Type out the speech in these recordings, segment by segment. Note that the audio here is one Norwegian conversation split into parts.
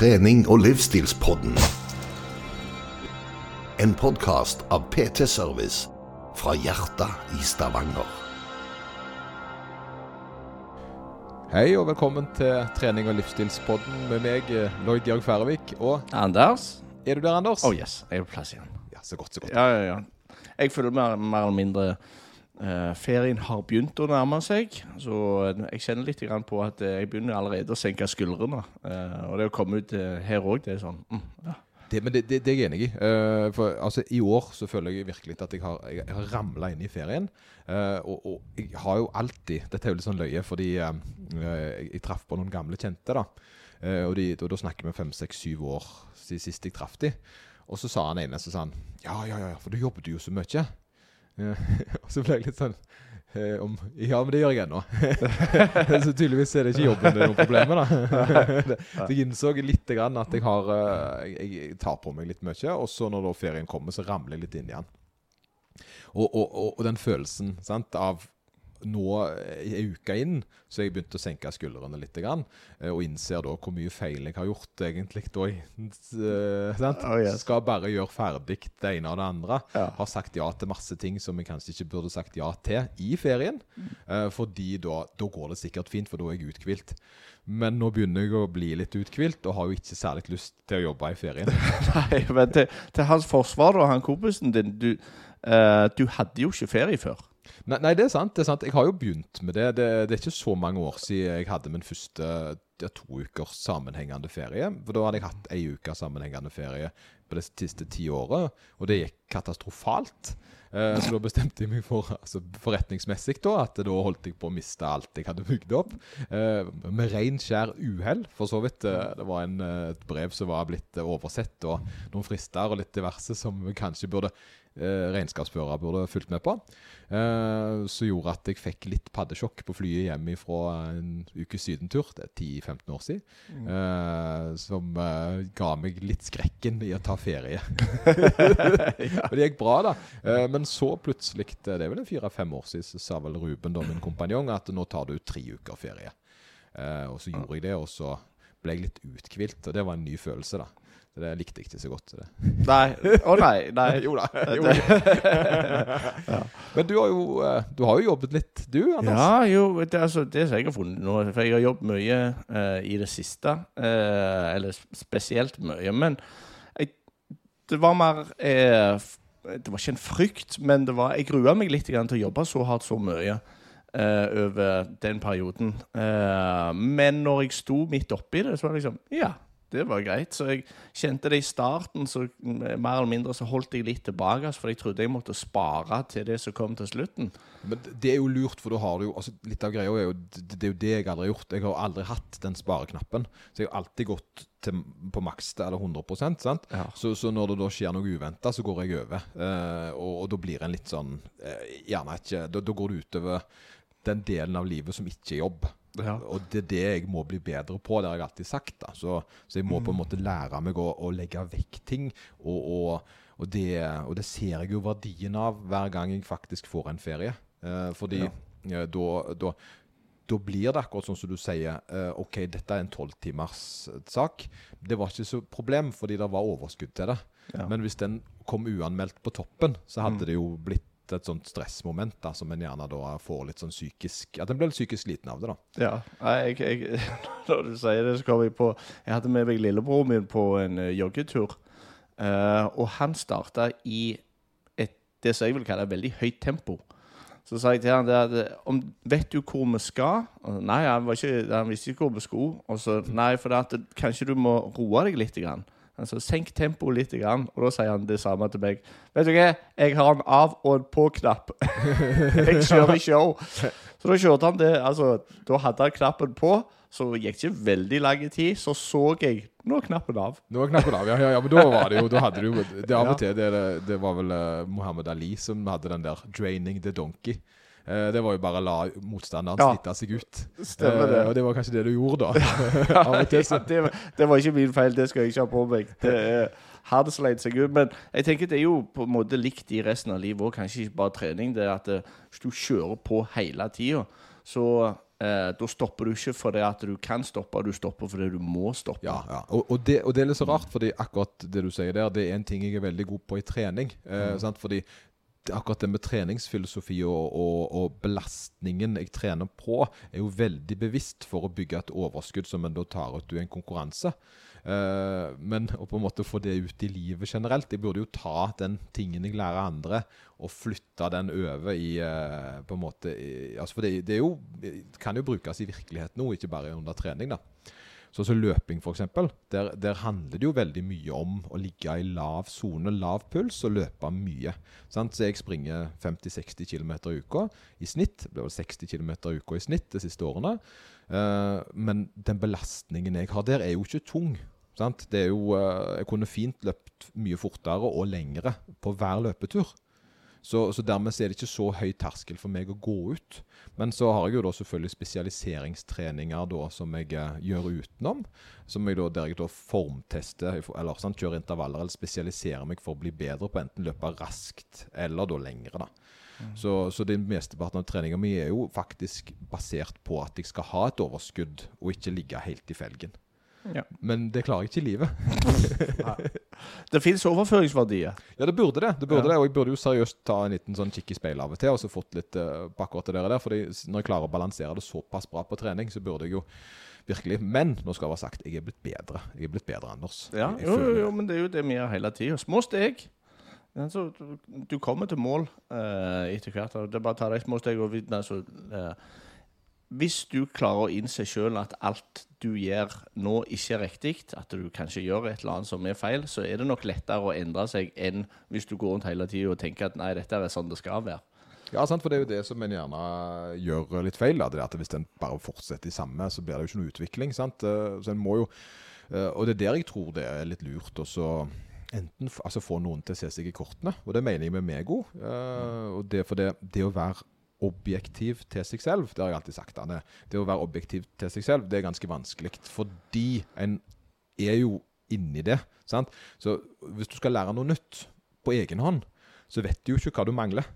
trening- og livsstilspodden. En podkast av PT Service fra hjertet i Stavanger. Hei og velkommen til trening- og livsstilspodden med meg, Lloyd Jørg Færøvik. Og Anders? er du der, Anders? Oh yes, jeg er på plass igjen. Ja, så godt, så godt. Ja, ja, ja. Jeg føler mer, mer eller mindre eh, ferien har begynt å nærme seg. Så eh, jeg kjenner litt på at eh, jeg begynner allerede å senke skuldrene. Uh, og det å komme ut uh, her òg, det er sånn mm, ja. Det, men det, det, det er jeg enig i. For altså, I år så føler jeg virkelig at jeg har, jeg, har ramla inn i ferien. Og, og jeg har jo alltid Dette er jo litt sånn løye, fordi jeg, jeg traff på noen gamle kjente. da og, de, og da snakker vi fem, seks, syv år siden sist jeg traff dem. Og så sa han ene så sa han, ja, ja, ja, for du jobbet jo så mye. Eh, og så ble jeg litt sånn eh, om, Ja, men det gjør jeg ennå. så tydeligvis er det ikke jobben det er noe problem med. da. Så jeg innså litt grann at jeg, har, eh, jeg, tar på meg litt mye, og så når ferien kommer, så ramler jeg litt inn igjen. Og, og, og, og den følelsen sant, av nå er ei uke inn, så jeg begynte å senke skuldrene litt. Grann, eh, og innser da hvor mye feil jeg har gjort egentlig. da. eh, sant? Oh, yes. Skal bare gjøre ferdig det ene og det andre. Ja. Har sagt ja til masse ting som jeg kanskje ikke burde sagt ja til i ferien. Eh, fordi da, da går det sikkert fint, for da er jeg uthvilt. Men nå begynner jeg å bli litt uthvilt, og har jo ikke særlig lyst til å jobbe i ferien. Nei, men til, til hans forsvar, da, han kompisen din Du, uh, du hadde jo ikke ferie før. Nei, nei, det er sant. det er sant. Jeg har jo begynt med det. det. Det er ikke så mange år siden jeg hadde min første ja, to ukers sammenhengende ferie. For da hadde jeg hatt ei uke sammenhengende ferie på det siste ti året, og det gikk katastrofalt. Eh, så da bestemte jeg meg for, altså forretningsmessig, da, at da holdt jeg på å miste alt jeg hadde bygd opp. Eh, med ren, skjær uhell, for så vidt. Eh, det var en, et brev som var blitt oversett, og noen frister og litt diverse som kanskje burde regnskapsfører burde fulgt med på. Eh, som gjorde at jeg fikk litt paddesjokk på flyet hjem fra en ukes sydentur. Det er 10-15 år siden. mm. som eh, ga meg litt skrekken i å ta ferie. Og det gikk bra, da. Eh, men så plutselig, det er vel en fire-fem år siden, så sa vel Ruben, da, min kompanjong, at nå tar du tre uker ferie. Eh, og så gjorde jeg det, og så ble jeg litt uthvilt, og det var en ny følelse, da. Det likte jeg ikke så godt. Det. Nei. Å nei. nei. Jo da. Jo. Men du har, jo, eh, du har jo jobbet litt, du, Anders. Ja, jo, det, altså, det som jeg har funnet nå For jeg har jobbet mye uh, i det siste. Uh, eller spesielt mye. Men jeg, det var mer uh, Det var ikke en frykt, men det var, jeg grua meg litt grann til å jobbe så hardt så mye eh, over den perioden. Eh, men når jeg sto midt oppi det, så var det liksom Ja. Det var greit. Så jeg kjente det i starten, så mer eller mindre så holdt jeg litt tilbake. altså, For jeg trodde jeg måtte spare til det som kom til slutten. Men det er jo lurt, for da har du jo altså, Litt av greia er jo det, det er jo det jeg aldri har gjort. Jeg har aldri hatt den spareknappen. Så jeg har alltid gått til, på maks eller 100 sant? Ja. Så, så når det da skjer noe uventa, så går jeg over. Eh, og, og da blir en litt sånn eh, Gjerne ikke da, da går det utover den delen av livet som ikke er jobb. Ja. Og det er det jeg må bli bedre på, det har jeg alltid sagt. da Så, så jeg må på en måte lære meg å, å legge vekk ting. Og, og, og, det, og det ser jeg jo verdien av hver gang jeg faktisk får en ferie. Eh, fordi Ja. eh, da, da da blir det akkurat sånn som du sier. eh, OK, dette er en tolvtimers sak. Det var ikke så problem, fordi det var overskudd til det. Ja. Men hvis den kom uanmeldt på toppen, så hadde Mm. det jo blitt et sånt stressmoment da, som en gjerne da får litt sånn psykisk At en blir litt psykisk sliten av det, da. Ja. Jeg, jeg, når du sier det, så kommer jeg på Jeg hadde med meg lillebroren min på en eh, joggetur. Eh, og han starta i et, det som jeg vil kalle et veldig høyt tempo. Så sa jeg til han at om, Vet du hvor vi skal? Og, nei, han, ikke, han visste ikke hvor vi skulle. Og så Nei, for det at, kanskje du må roe deg litt. Grann. Altså, Senk tempoet litt. Grann. Og da sier han det samme til meg. Vet du hva, jeg har en av- og en på-knapp. jeg kjører show. Så da kjørte han det. Altså, da hadde han knappen på. Så gikk det ikke veldig lang tid. Så så jeg Nå er knappen av. Nå er knappen av, ja, ja, ja, men da var det jo Da hadde du jo det Av og til det, det, det var vel eh, Muhammad Ali som hadde den der 'draining the donkey'. Eh, det var jo bare å la motstanderen Ja. slite seg ut. Stemmer det. Eh, og det var kanskje det du gjorde, da. Ja, det, var- det var ikke min feil, det skal jeg ikke ha på meg. Det er sleit seg ut. Men jeg tenker det er jo på en måte likt i resten av livet òg. Kanskje ikke bare trening. Det er at eh, hvis du kjører på hele tida, så eh, da stopper du ikke fordi at du kan stoppe, du stopper fordi du må stoppe. Ja, ja. Og, og, det, og det er litt så rart, fordi akkurat det du sier der, det er en ting jeg er veldig god på i trening. Eh, sant? Fordi det, akkurat det med treningsfilosofi og, og, og belastningen jeg trener på, er jo veldig bevisst for å bygge et overskudd som en da tar ut i en konkurranse. Uh, men å på en måte få det ut i livet generelt Jeg burde jo ta den tingen jeg lærer andre, og flytte den over i uh, på en måte i, altså For det, det, jo, kan jo brukes i virkeligheten nå, ikke bare under trening. da Sånn som løping, f.eks. Der, der handler det jo veldig mye om å ligge i lav sone, lav puls, og løpe mye. Sant? Så jeg springer 50-60 km i uka i snitt. Det ble vel 60 km i uka i snitt de siste årene. Uh, men den belastningen jeg har der, er jo ikke tung. Sant? Det er jo, uh, jeg kunne fint løpt mye fortere og lengre på hver løpetur. Så, så, dermed er det ikke så høy terskel for meg å gå ut. Men så har jeg jo da selvfølgelig spesialiseringstreninger da, som jeg uh, gjør utenom. Som jeg da, der jeg da formtester, eller sant, kjører intervaller eller spesialiserer meg for å bli bedre på enten løpe raskt eller da lengre. da. Mm. Så, så den mesteparten av treninga mi er jo faktisk basert på at jeg skal ha et overskudd, og ikke ligge helt i felgen. Ja. Men det klarer jeg ikke i livet. det fins overføringsverdier. Ja, det burde det. det burde ja. det. Og jeg burde jo seriøst ta en liten sånn kikk i speilet av og til og så fått litt uh, på akkurat det der. Fordi når jeg klarer å balansere det såpass bra på trening, så burde jeg jo virkelig Men nå skal det være sagt, jeg er blitt bedre. Jeg er blitt bedre, Anders. Ja, jo, jo, jo, men det er jo det vi gjør hele tida. Små steg. Altså, du kommer til mål uh, etter hvert. Det er bare å ta deg små steg. og altså, uh, hvis du klarer å innse sjøl at alt du gjør nå, ikke er riktig, at du kanskje gjør et eller annet som er feil, så er det nok lettere å endre seg enn hvis du går rundt hele tida og tenker at nei, dette er sånn det skal være. Ja, sant, for det er jo det som en gjerne gjør litt feil. Da. At Hvis en bare fortsetter i samme, så blir det jo ikke noe utvikling. sant? Eh, så en må jo, eh, Og det er der jeg tror det er litt lurt å enten altså få noen til å se seg i kortene, og det mener jeg med meg òg. Eh, og det, det, det å være objektiv til seg selv. Det har jeg alltid sagt. Anne. Det å være objektiv til seg selv det er ganske vanskelig. Fordi en er jo inni det. Sant? Så hvis du skal lære noe nytt på egen hånd, så vet du jo ikke hva du mangler.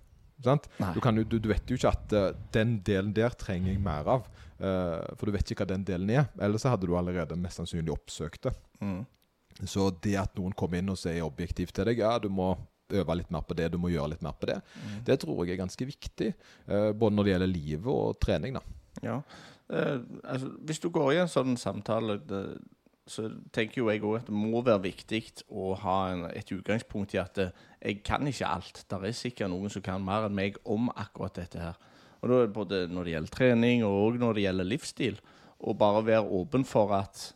Du, kan, du, du, vet jo ikke at uh, den delen der trenger jeg mer av. Uh, for du vet ikke hva den delen er. Ellers hadde du allerede mest sannsynlig oppsøkt det. Mm. Så det at noen kommer inn og sier objektivt til deg ja, du må øve litt mer på det, du må gjøre litt mer på det. Mm. Det tror jeg er ganske viktig, uh, både når det gjelder livet og trening. da. Ja, uh, altså Hvis du går i en sånn samtale, det, så tenker jo jeg òg at det må være viktig å ha en, et utgangspunkt i at det, eh, jeg kan ikke alt. Det er sikkert noen som kan mer enn meg om akkurat dette her. Og da Både når det gjelder trening og når det gjelder livsstil. Og bare være åpen for at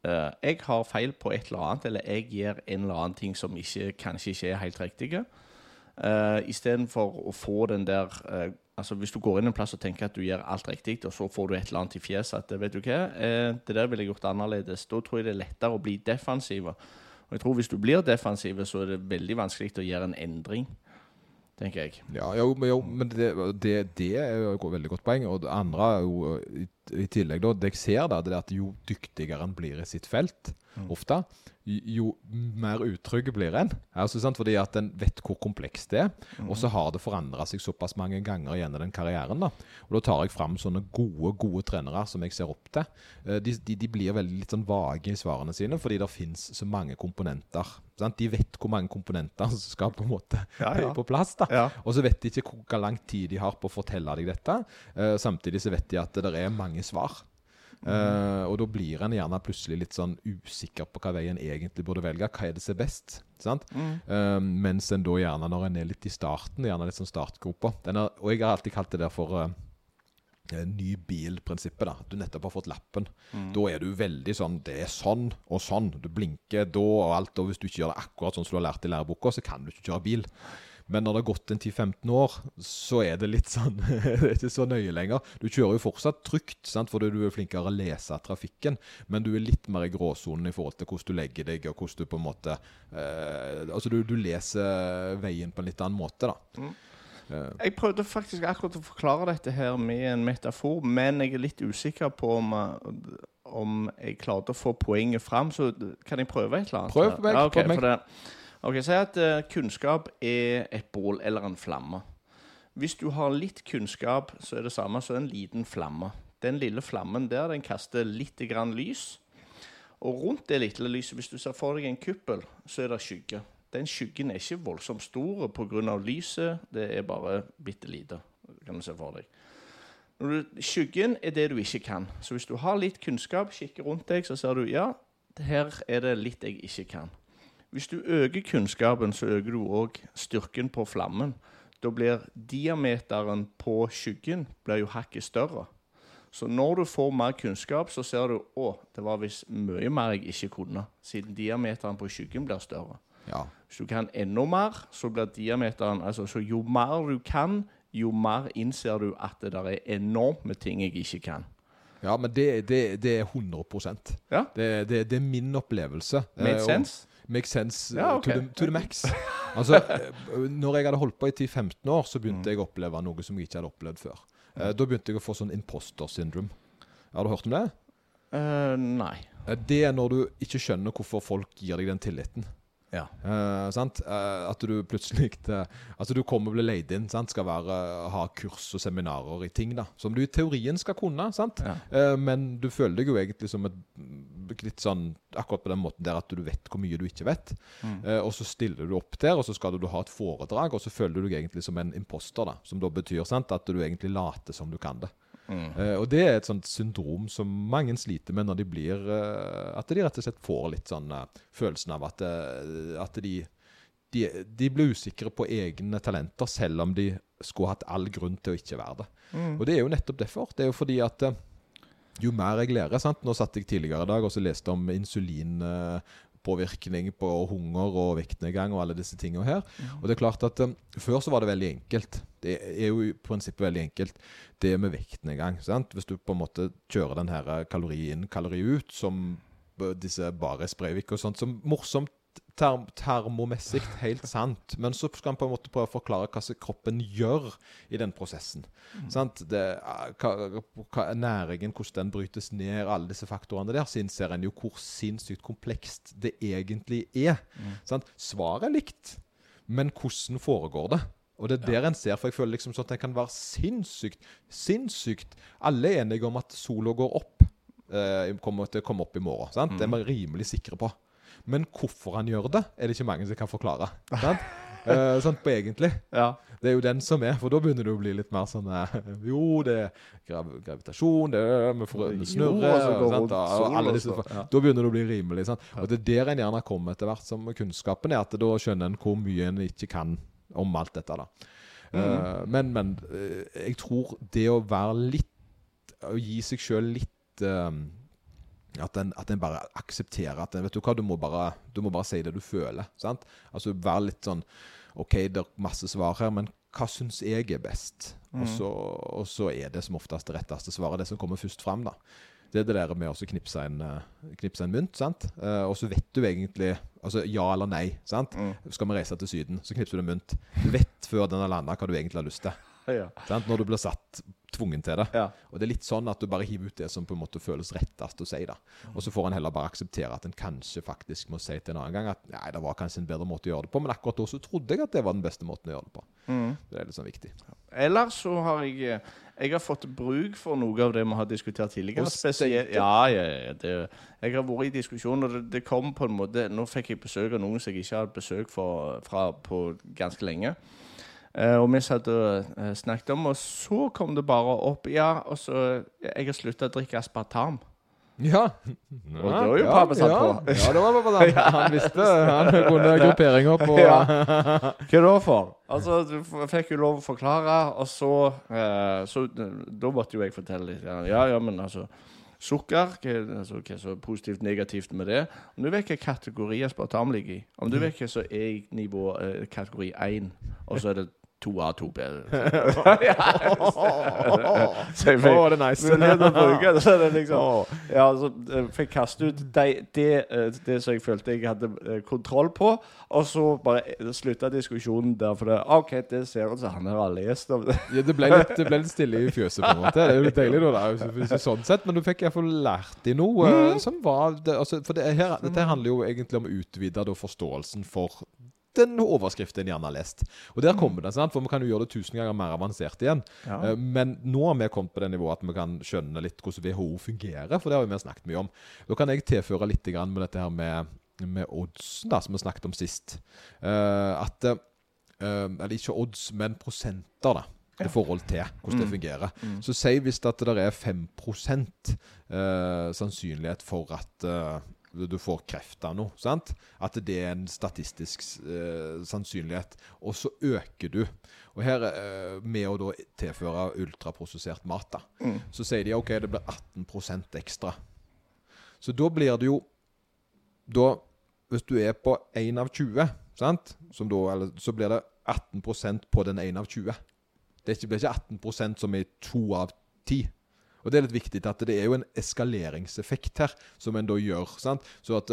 Uh, jeg har feil på et eller annet, eller jeg gjør en eller annen ting som ikke, kanskje ikke er helt riktig. Uh, Istedenfor å få den der uh, altså Hvis du går inn en plass og tenker at du gjør alt riktig, og så får du et eller annet i fjeset at vet du hva, det der ville jeg gjort annerledes. Da tror jeg det er lettere å bli defensiv. Og jeg tror hvis du blir defensiv, så er det veldig vanskelig å gjøre en endring tenker jeg. Ja, jo, jo men det, det, det, er jo et veldig godt poeng. Og det andre er jo i, tillegg, da, det jeg ser da, det er at jo dyktigere en blir i sitt felt, mm. ofte, jo mer utrygg blir en. Altså, sant? Fordi at en vet hvor komplekst det er. Mm. Og så har det forandra seg såpass mange ganger gjennom den karrieren. da. Og Da tar jeg fram sånne gode gode trenere som jeg ser opp til. Eh, de, de, de blir veldig litt sånn vage i svarene sine, fordi det finnes så mange komponenter. Sant? De vet hvor mange komponenter som skal på en måte ja, ja. på plass. da. Ja. Og så vet de ikke hvor lang tid de har på å fortelle deg dette. Uh, samtidig så vet de at det er mange svar. Uh, og da blir en gjerne plutselig litt sånn usikker på hva vei en egentlig burde velge. Hva er det som er best? Mm. Uh, mens en da gjerne, når en er litt i starten, gjerne litt sånn startgropa Og jeg har alltid kalt det der for uh, ny bil-prinsippet. da Du nettopp har fått lappen. Mm. Da er du veldig sånn Det er sånn og sånn. Du blinker da og alt. Og hvis du ikke gjør det akkurat sånn som du har lært i læreboka, så kan du ikke kjøre bil. Men når det har gått en 10-15 år, så er det litt sånn Det er ikke så nøye lenger. Du kjører jo fortsatt trygt, sant? fordi du er flinkere å lese trafikken, men du er litt mer i gråsonen i forhold til hvordan du legger deg, og hvordan du på en måte eh, Altså, du, du, leser veien på en litt annen måte, da. Mm. Jeg prøvde faktisk akkurat å forklare dette her med en metafor, men jeg er litt usikker på om, om jeg klarte å få poenget fram. Så kan jeg prøve et eller annet? Prøv på meg. Ja, okay, for det, Ok, Si at uh, kunnskap er et bål eller en flamme. Hvis du har litt kunnskap, så er det samme som en liten flamme. Den lille flammen der, den kaster litt grann lys. Og rundt det lille lyset, hvis du ser for deg en kuppel, så er det skygge. Den skyggen er ikke voldsomt stor pga. lyset. Det er bare bitte lite, kan du se for deg. Du, skyggen er det du ikke kan. Så hvis du har litt kunnskap, kikker rundt deg, så ser du ja, her er det litt jeg ikke kan. Hvis du øker kunnskapen, så øker du òg styrken på flammen. Da blir diameteren på skyggen blir jo hakket større. Så når du får mer kunnskap, så ser du å, det var visst mye mer jeg ikke kunne, siden diameteren på skyggen blir større. Ja. Hvis du kan enda mer, så blir diameteren altså, Så jo mer du kan, jo mer innser du at det der er enormt med ting jeg ikke kan. Ja, men det, det, det er 100% Ja. det, det, det er min opplevelse. Made Eh, sense? Make sense Ja, okay. to, the, to the max. Altså, eh, når jeg hadde holdt på i 10-15 år, så begynte Mm. jeg å oppleve noe som jeg ikke hadde opplevd før. Mm. da begynte jeg å få sånn imposter syndrome. Har du hørt om det? Uh, nei. Eh, det er når du ikke skjønner hvorfor folk gir deg den tilliten. Ja. Uh, sant? Eh, at du plutselig uh, Altså du kommer og blir leid inn, sant? skal være, ha kurs og seminarer i ting da som du i teorien skal kunne. sant? Ja. Eh, men du føler deg jo egentlig som et litt sånn akkurat på den måten der at du vet hvor mye du ikke vet. Mm. Og så stiller du opp der, og så skal du ha et foredrag, og så føler du deg egentlig som en imposter, da. Som da betyr sant, at du egentlig later som du kan det. Mm. Eh, og det er et sånt syndrom som mange sliter med når de blir uh, At de rett og slett får litt sånn uh, følelsen av at, at de, de De blir usikre på egne talenter, selv om de skulle hatt all grunn til å ikke være det. Mm. Og det er jo nettopp derfor. Det er jo fordi at jo mer jeg lærer sant? Nå satt jeg tidligere i dag og så leste om insulinpåvirkning på hunger og vektnedgang og alle disse tingene her. Og det er klart at um, Før så var det veldig enkelt. Det er jo i prinsippet veldig enkelt, det med vekten en gang. sant? Hvis du på en måte kjører den her eh, kalori inn, kalori ut, som disse Bares Breivik og sånt, som morsomt term termomessig helt sant, men så skal han på en måte prøve å forklare hva kroppen gjør i den prosessen. Sant? Det, eh, hva, hva, næringen, hvordan den brytes ned, alle disse faktorene der, så innser en jo hvor sinnssykt komplekst det egentlig er. Sant? Svaret er likt, men hvordan foregår det? Og det er der en ser, for jeg føler liksom sånn at en kan være sinnssykt, sinnssykt Alle er enige om at sola går opp, eh, kommer til å komme opp i morgen. Sant? Det er vi rimelig sikre på. Men hvorfor han gjør det, er det ikke mange som kan forklare. Sant? Eh, sant, på egentlig. Ja. Det er jo den som er, for da begynner det å bli litt mer sånn eh, Jo, det er grav gravitasjon, det er vi får vi snurrer sant, og og disse, ja. Da begynner det å bli rimelig. Sant? Og det er der en gjerne kommer etter hvert som kunnskapen er, at da skjønner en hvor mye en ikke kan om alt dette. da. Eh, men men eh, jeg tror det å være litt Å gi seg sjøl litt uh, at en, at en bare aksepterer at en, vet du hva, du må, bare, du må bare si det du føler. sant? Altså Være litt sånn OK, det er masse svar her, men hva syns jeg er best? Og, så, og så er det som oftest det retteste svaret, det som kommer først fram. da. Det er det der med å knipse en, knipse en mynt, sant? Og så vet du egentlig Altså ja eller nei, sant? Skal vi reise til Syden, så knipser du en mynt. Du vet før den har landa hva du egentlig har lyst til. Ja. Sant? Når du blir satt tvungen til det. Ja. Og det er litt sånn at du bare hiver ut det som på en måte føles rettest å si. da. Og så får en heller bare akseptere at en kanskje faktisk må si til en annen gang at nei, det var kanskje en bedre måte å gjøre det på, men akkurat da så trodde jeg at det var den beste måten å gjøre det på. Det er litt sånn viktig. Ellers så har jeg eh, Jeg har fått bruk for noe av det vi har diskutert tidligere. Spesielt. Ja, ja, ja. Det, jeg har vært i diskusjon, og det, det kom på en måte Nå fikk jeg besøk av noen som jeg ikke har hatt besøk for, fra på ganske lenge. Eh, og vi satt og eh, snakket om, og så kom det bare opp Ja, og så Jeg har slutta å drikke aspartam. Ja. Og det var jo parmesan ja. på. Ja, det var parmesan. Han visste Han kunne grupperinger på Ja. Hva da for? Altså, Du fikk jo lov å forklare, og så, eh, så Da måtte jo jeg fortelle litt. Ja, ja, ja men altså Sukker, hva, altså, er så positivt negativt med det? Om du vet hva kategori aspartam ligger i Om du vet hva som er jeg nivå eh, kategori 1, og så er det 2A, 2B Så jeg fikk oh, det er nice. mulighet til å bruke det. Så det liksom Ja, så eh, fikk kaste ut det, det, eh, det som jeg følte jeg hadde eh, kontroll på, og så bare eh, slutta diskusjonen der. For det, OK, det ser ut som han har lest om det. Ja, det, ble litt, det ble litt stille i fjøset, på en måte. Det er jo litt deilig, da, da, sånn sett. Men du fikk iallfall lært i noe Mm. eh, som var det, altså, For det her, dette handler jo egentlig om å utvide da, forståelsen for en overskriften gjerne har lest. Og der kommer det, sant? for vi kan jo gjøre det tusen ganger mer avansert igjen. Ja. Eh, Men nå har vi kommet på det nivået at vi kan skjønne litt hvordan WHO fungerer, for det har vi snakket mye om. Da kan jeg tilføre litt med dette her med, med oddsen, da, som vi snakket om sist. Eh, at eh, Eller ikke odds, men prosenter, da. I forhold til hvordan det fungerer. Så si hvis at det er 5 eh, sannsynlighet for at du får kreft av noe. sant? At det er en statistisk eh, sannsynlighet. Og så øker du. Og her, eh, med å da tilføre ultraprosessert mat, da, så sier de OK, det blir 18% ekstra. Så da blir det jo da, Hvis du er på 1 av 20, sant? Som da, eller, så blir det 18% på den 1 av 20. Det blir ikke 18% som i 2 av 10. Og det er litt viktig at det er jo en eskaleringseffekt her, som en da gjør. sant? Så at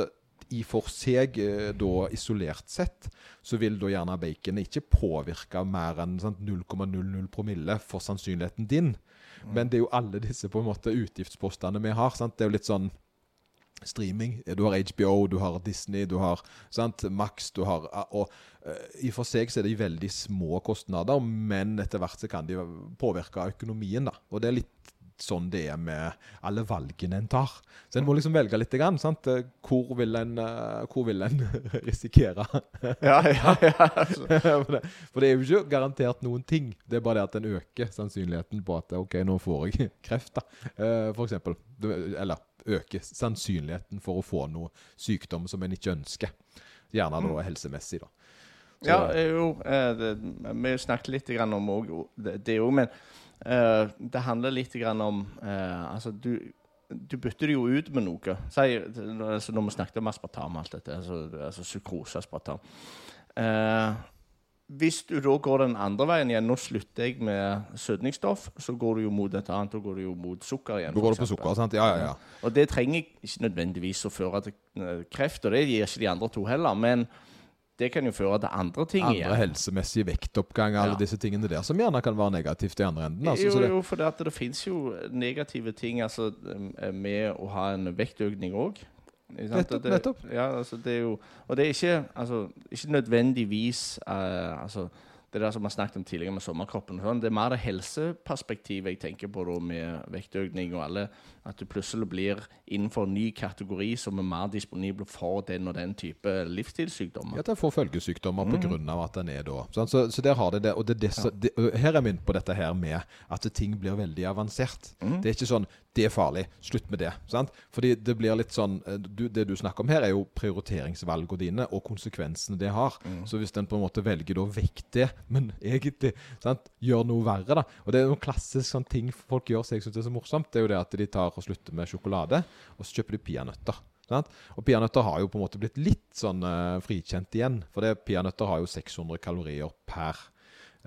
i for seg, eh, da isolert sett, så vil da gjerne baconet ikke påvirke mer enn 0,00 promille for sannsynligheten din. Men det er jo alle disse på en måte utgiftspostene vi har. sant? Det er jo litt sånn streaming. Du har HBO, du har Disney, du har sant? Max du har, og eh, I for seg så er det veldig små kostnader, men etter hvert så kan de påvirke økonomien. da. Og det er litt sånn det er med alle valgene en tar. Så en må liksom velge litt. Grann, sant? Hvor vil en, eh, hvor vil en risikere? Ja, ja, ja. Altså. for, det, for det er jo ikke garantert noen ting. Det er bare det at en øker sannsynligheten på at OK, nå får jeg kreft, da. Eh, for eksempel. Eller øker sannsynligheten for å få noe sykdom som en ikke ønsker. Gjerne da helsemessig, da. Så- Ja, eh, jo, eh, det, vi snakket litt grann om det òg, men eh, det handler litt grann om uh, Altså, du, du bytter det jo ut med noe. Si, altså, når vi snakket om aspartam og alt dette, altså, altså sukroseaspartam uh, Hvis du da går den andre veien igjen Nå slutter jeg med søtningsstoff, så går du jo mot et annet. og går du jo mot sukker igjen. Da går på sukker, sant? Ja, ja, ja. Og det trenger ikke nødvendigvis å føre til eh, kreft, og det gir ikke de andre to heller. Men det kan jo føre til andre ting Andre igjen. helsemessige vektoppgang, alle Ja. disse tingene der, som gjerne kan være negativt i andre enden. Altså, jo, så det, jo, for det, at det finnes jo negative ting altså, eh, med å ha en vektøkning òg. Nettopp, nettopp. Ja, altså, det er jo, og det er ikke, altså, ikke nødvendigvis uh, altså, det der som vi har snakket om tidligere med sommerkroppen. Sånn, det er mer det helseperspektivet jeg tenker på da, med vektøkning og alle. At du plutselig blir innenfor en ny kategori som er mer disponibel for den og den type livsstilssykdommer. at en får følgesykdommer Mm. av at en er da. sånn, Så, så der har det det. Og det, det, så- det, her er jeg inne på dette her med at ting blir veldig avansert. Mm. Det er ikke sånn 'det er farlig, slutt med det'. Sant? Fordi det blir litt sånn eh, du, Det du snakker om her, er jo prioriteringsvalgene dine og konsekvensene det har. Mm. Så hvis en på en måte velger da vekk det, men egentlig sant, gjør noe verre, da Og det er noen klassisk sånn ting folk gjør som jeg syns er så morsomt, det er jo det at de tar og slutter med sjokolade, og så kjøper de peanøtter. Sant? Og peanøtter har jo på en måte blitt litt sånn uh, frikjent igjen. For det, peanøtter har jo 600 kalorier per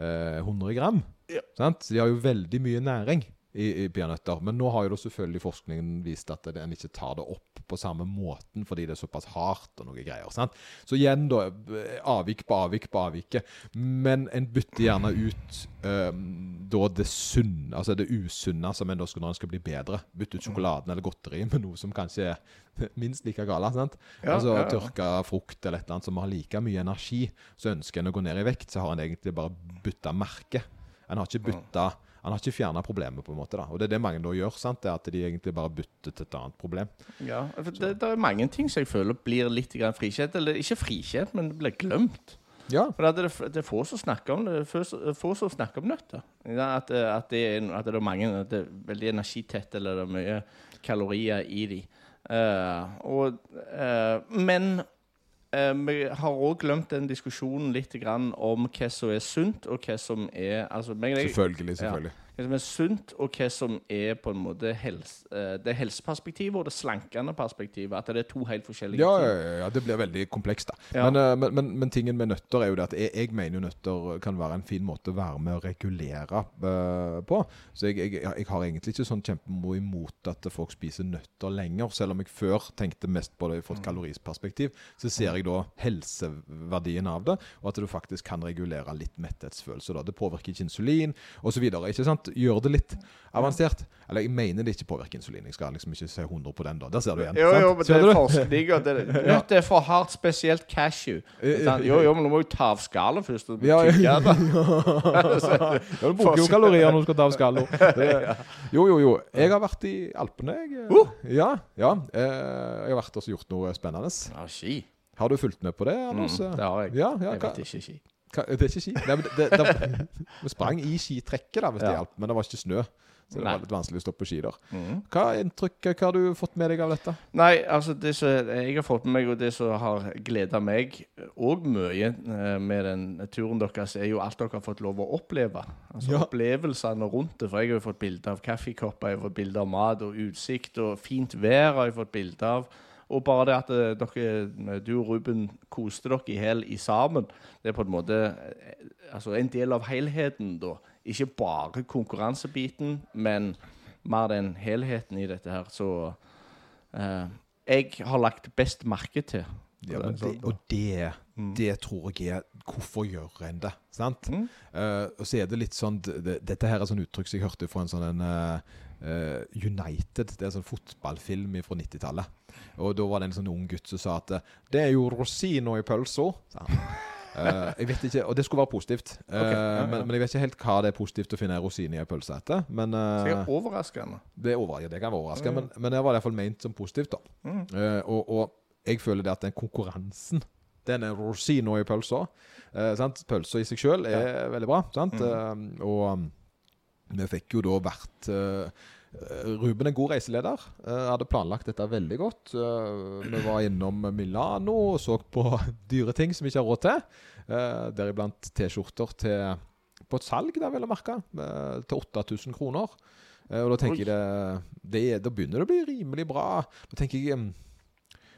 uh, 100 gram. Ja. Sant? Så de har jo veldig mye næring i, i peanøtter. Men nå har jo selvfølgelig forskningen vist at en ikke tar det opp på samme måten fordi det er såpass hardt og noe greier. Sant? Så igjen, da. Avvik på avvik på avviket. Men en bytter gjerne ut um, da det sunne, altså det usunne som en da skal når en skal bli bedre. Bytte ut sjokoladen eller godteri med noe som kanskje er minst like gale. sant? Ja, altså ja, ja. tørka frukt eller et eller annet som har like mye energi. Så ønsker en å gå ned i vekt, så har en egentlig bare bytta merke. En har ikke bytta Han har ikke fjerna problemet, på en måte. da. Og det er det mange da gjør. sant? Det er At de egentlig bare bytter til et annet problem. Ja, for det, det er mange ting som jeg føler blir litt frikjent. Eller ikke frikjent, men blir glemt. Ja, For det, det, det er få som snakker om det. Få- som snakker om nøtter. At, det- at, det er, at det er mange at det er veldig energitett, eller det er mye kalorier i de. Uh, og, eh, men vi har òg glemt den diskusjonen litt grann om hva som er sunt, og hva som er altså, jeg, Selvfølgelig, selvfølgelig. selvfølgelig. Hva som er sunt, og hva som er på en måte helse, eh, det helseperspektivet og det slankende perspektivet. At det er to helt forskjellige Ja, ting. ja, ja, ja, det blir veldig komplekst, da. Ja. Men, eh, men, men, men tingen med nøtter er jo det at jeg, jeg mener jo nøtter kan være en fin måte å være med å regulere uh, på. Så jeg, jeg, jeg har egentlig ikke sånn kjempemye imot at folk spiser nøtter lenger. Selv om jeg før tenkte mest på det fra et kalorisperspektiv, så ser jeg da helseverdien av det, og at du faktisk kan regulere litt metthetsfølelse. da. Det påvirker ikke insulin osv. sant? Gjør det litt avansert. Eller jeg mener det ikke påvirker insulin. Jeg skal liksom ikke se 100 på den, da. Der ser du igjen. Jo, jo, men det er forskning, og det nøtt er for hardt, spesielt cashew. Eh, Sant? Jo, jo, men du må jo ta av skallet først. Og Ja, ja. Ja, du bruker jo kalorier når du skal ta av skallet. Jo, jo, jo. Jeg har vært i Alpene, jeg. Uh! Ja, ja. Eh, Jeg har vært og gjort noe spennende. Ja, ski. Har du fulgt med på det, Mm, det har jeg. Ja, ja, Jeg vet ikke ski. Det er ikke ski? Nei, det, det, Vi sprang i skitrekket, da, hvis det Ja. hjalp. Men det var ikke snø. Så det Nei. var litt vanskelig å stå på ski der. Mm. Hva inntrykk hva har du fått med deg av dette? Nei, altså det som jeg har fått med meg, og det som har gleda meg òg mye eh, med den turen deres, er jo alt dere har fått lov å oppleve. Altså Ja. Opplevelsene rundt det. For jeg har jo fått bilde av kaffekopper, jeg har fått bilde av mat og utsikt, og fint vær har jeg fått bilde av. Og bare det at eh, dere, du og Ruben koste dere i hjel i sammen, det er på en måte eh, altså en del av helheten, da. Ikke bare konkurransebiten, men mer den helheten i dette her. Så eh, jeg har lagt best merke til. Ja, men det, og det, det tror jeg er Hvorfor gjør en det? Sant? Mm. Uh, og så er det litt sånn det, Dette her er sånn uttrykk som jeg hørte fra en sånn en, eh, eh, United. Det er en sånn fotballfilm fra 90-tallet. Og da var det en sånn ung gutt som sa at eh, det er jo rosina i pølsa. Uh. Jeg vet ikke, Og det skulle være positivt. uh, okay, ja, ja. Men, men jeg vet ikke helt hva det er positivt å finne en rosin i ei pølse etter. Men uh, det er overraskende. det, er over, ja, det kan være overraskende, men, men det var i hvert fall ment som positivt. da. Mm. Og, og jeg føler det at den konkurransen Den er rosina i pølsa. Uh? Pølsa i seg sjøl er veldig bra. Sant? Mm. Og um, vi fikk jo da vært eh, Ruben er god reiseleder. Eh, hadde planlagt dette veldig godt. Eh, vi var innom Milano og så på dyre ting som vi ikke har råd til. Deriblant T-skjorter til på et salg, der vil jeg merke, til 8000 kroner. Og da tenker jeg det, det Da begynner det å bli rimelig bra. Da tenker jeg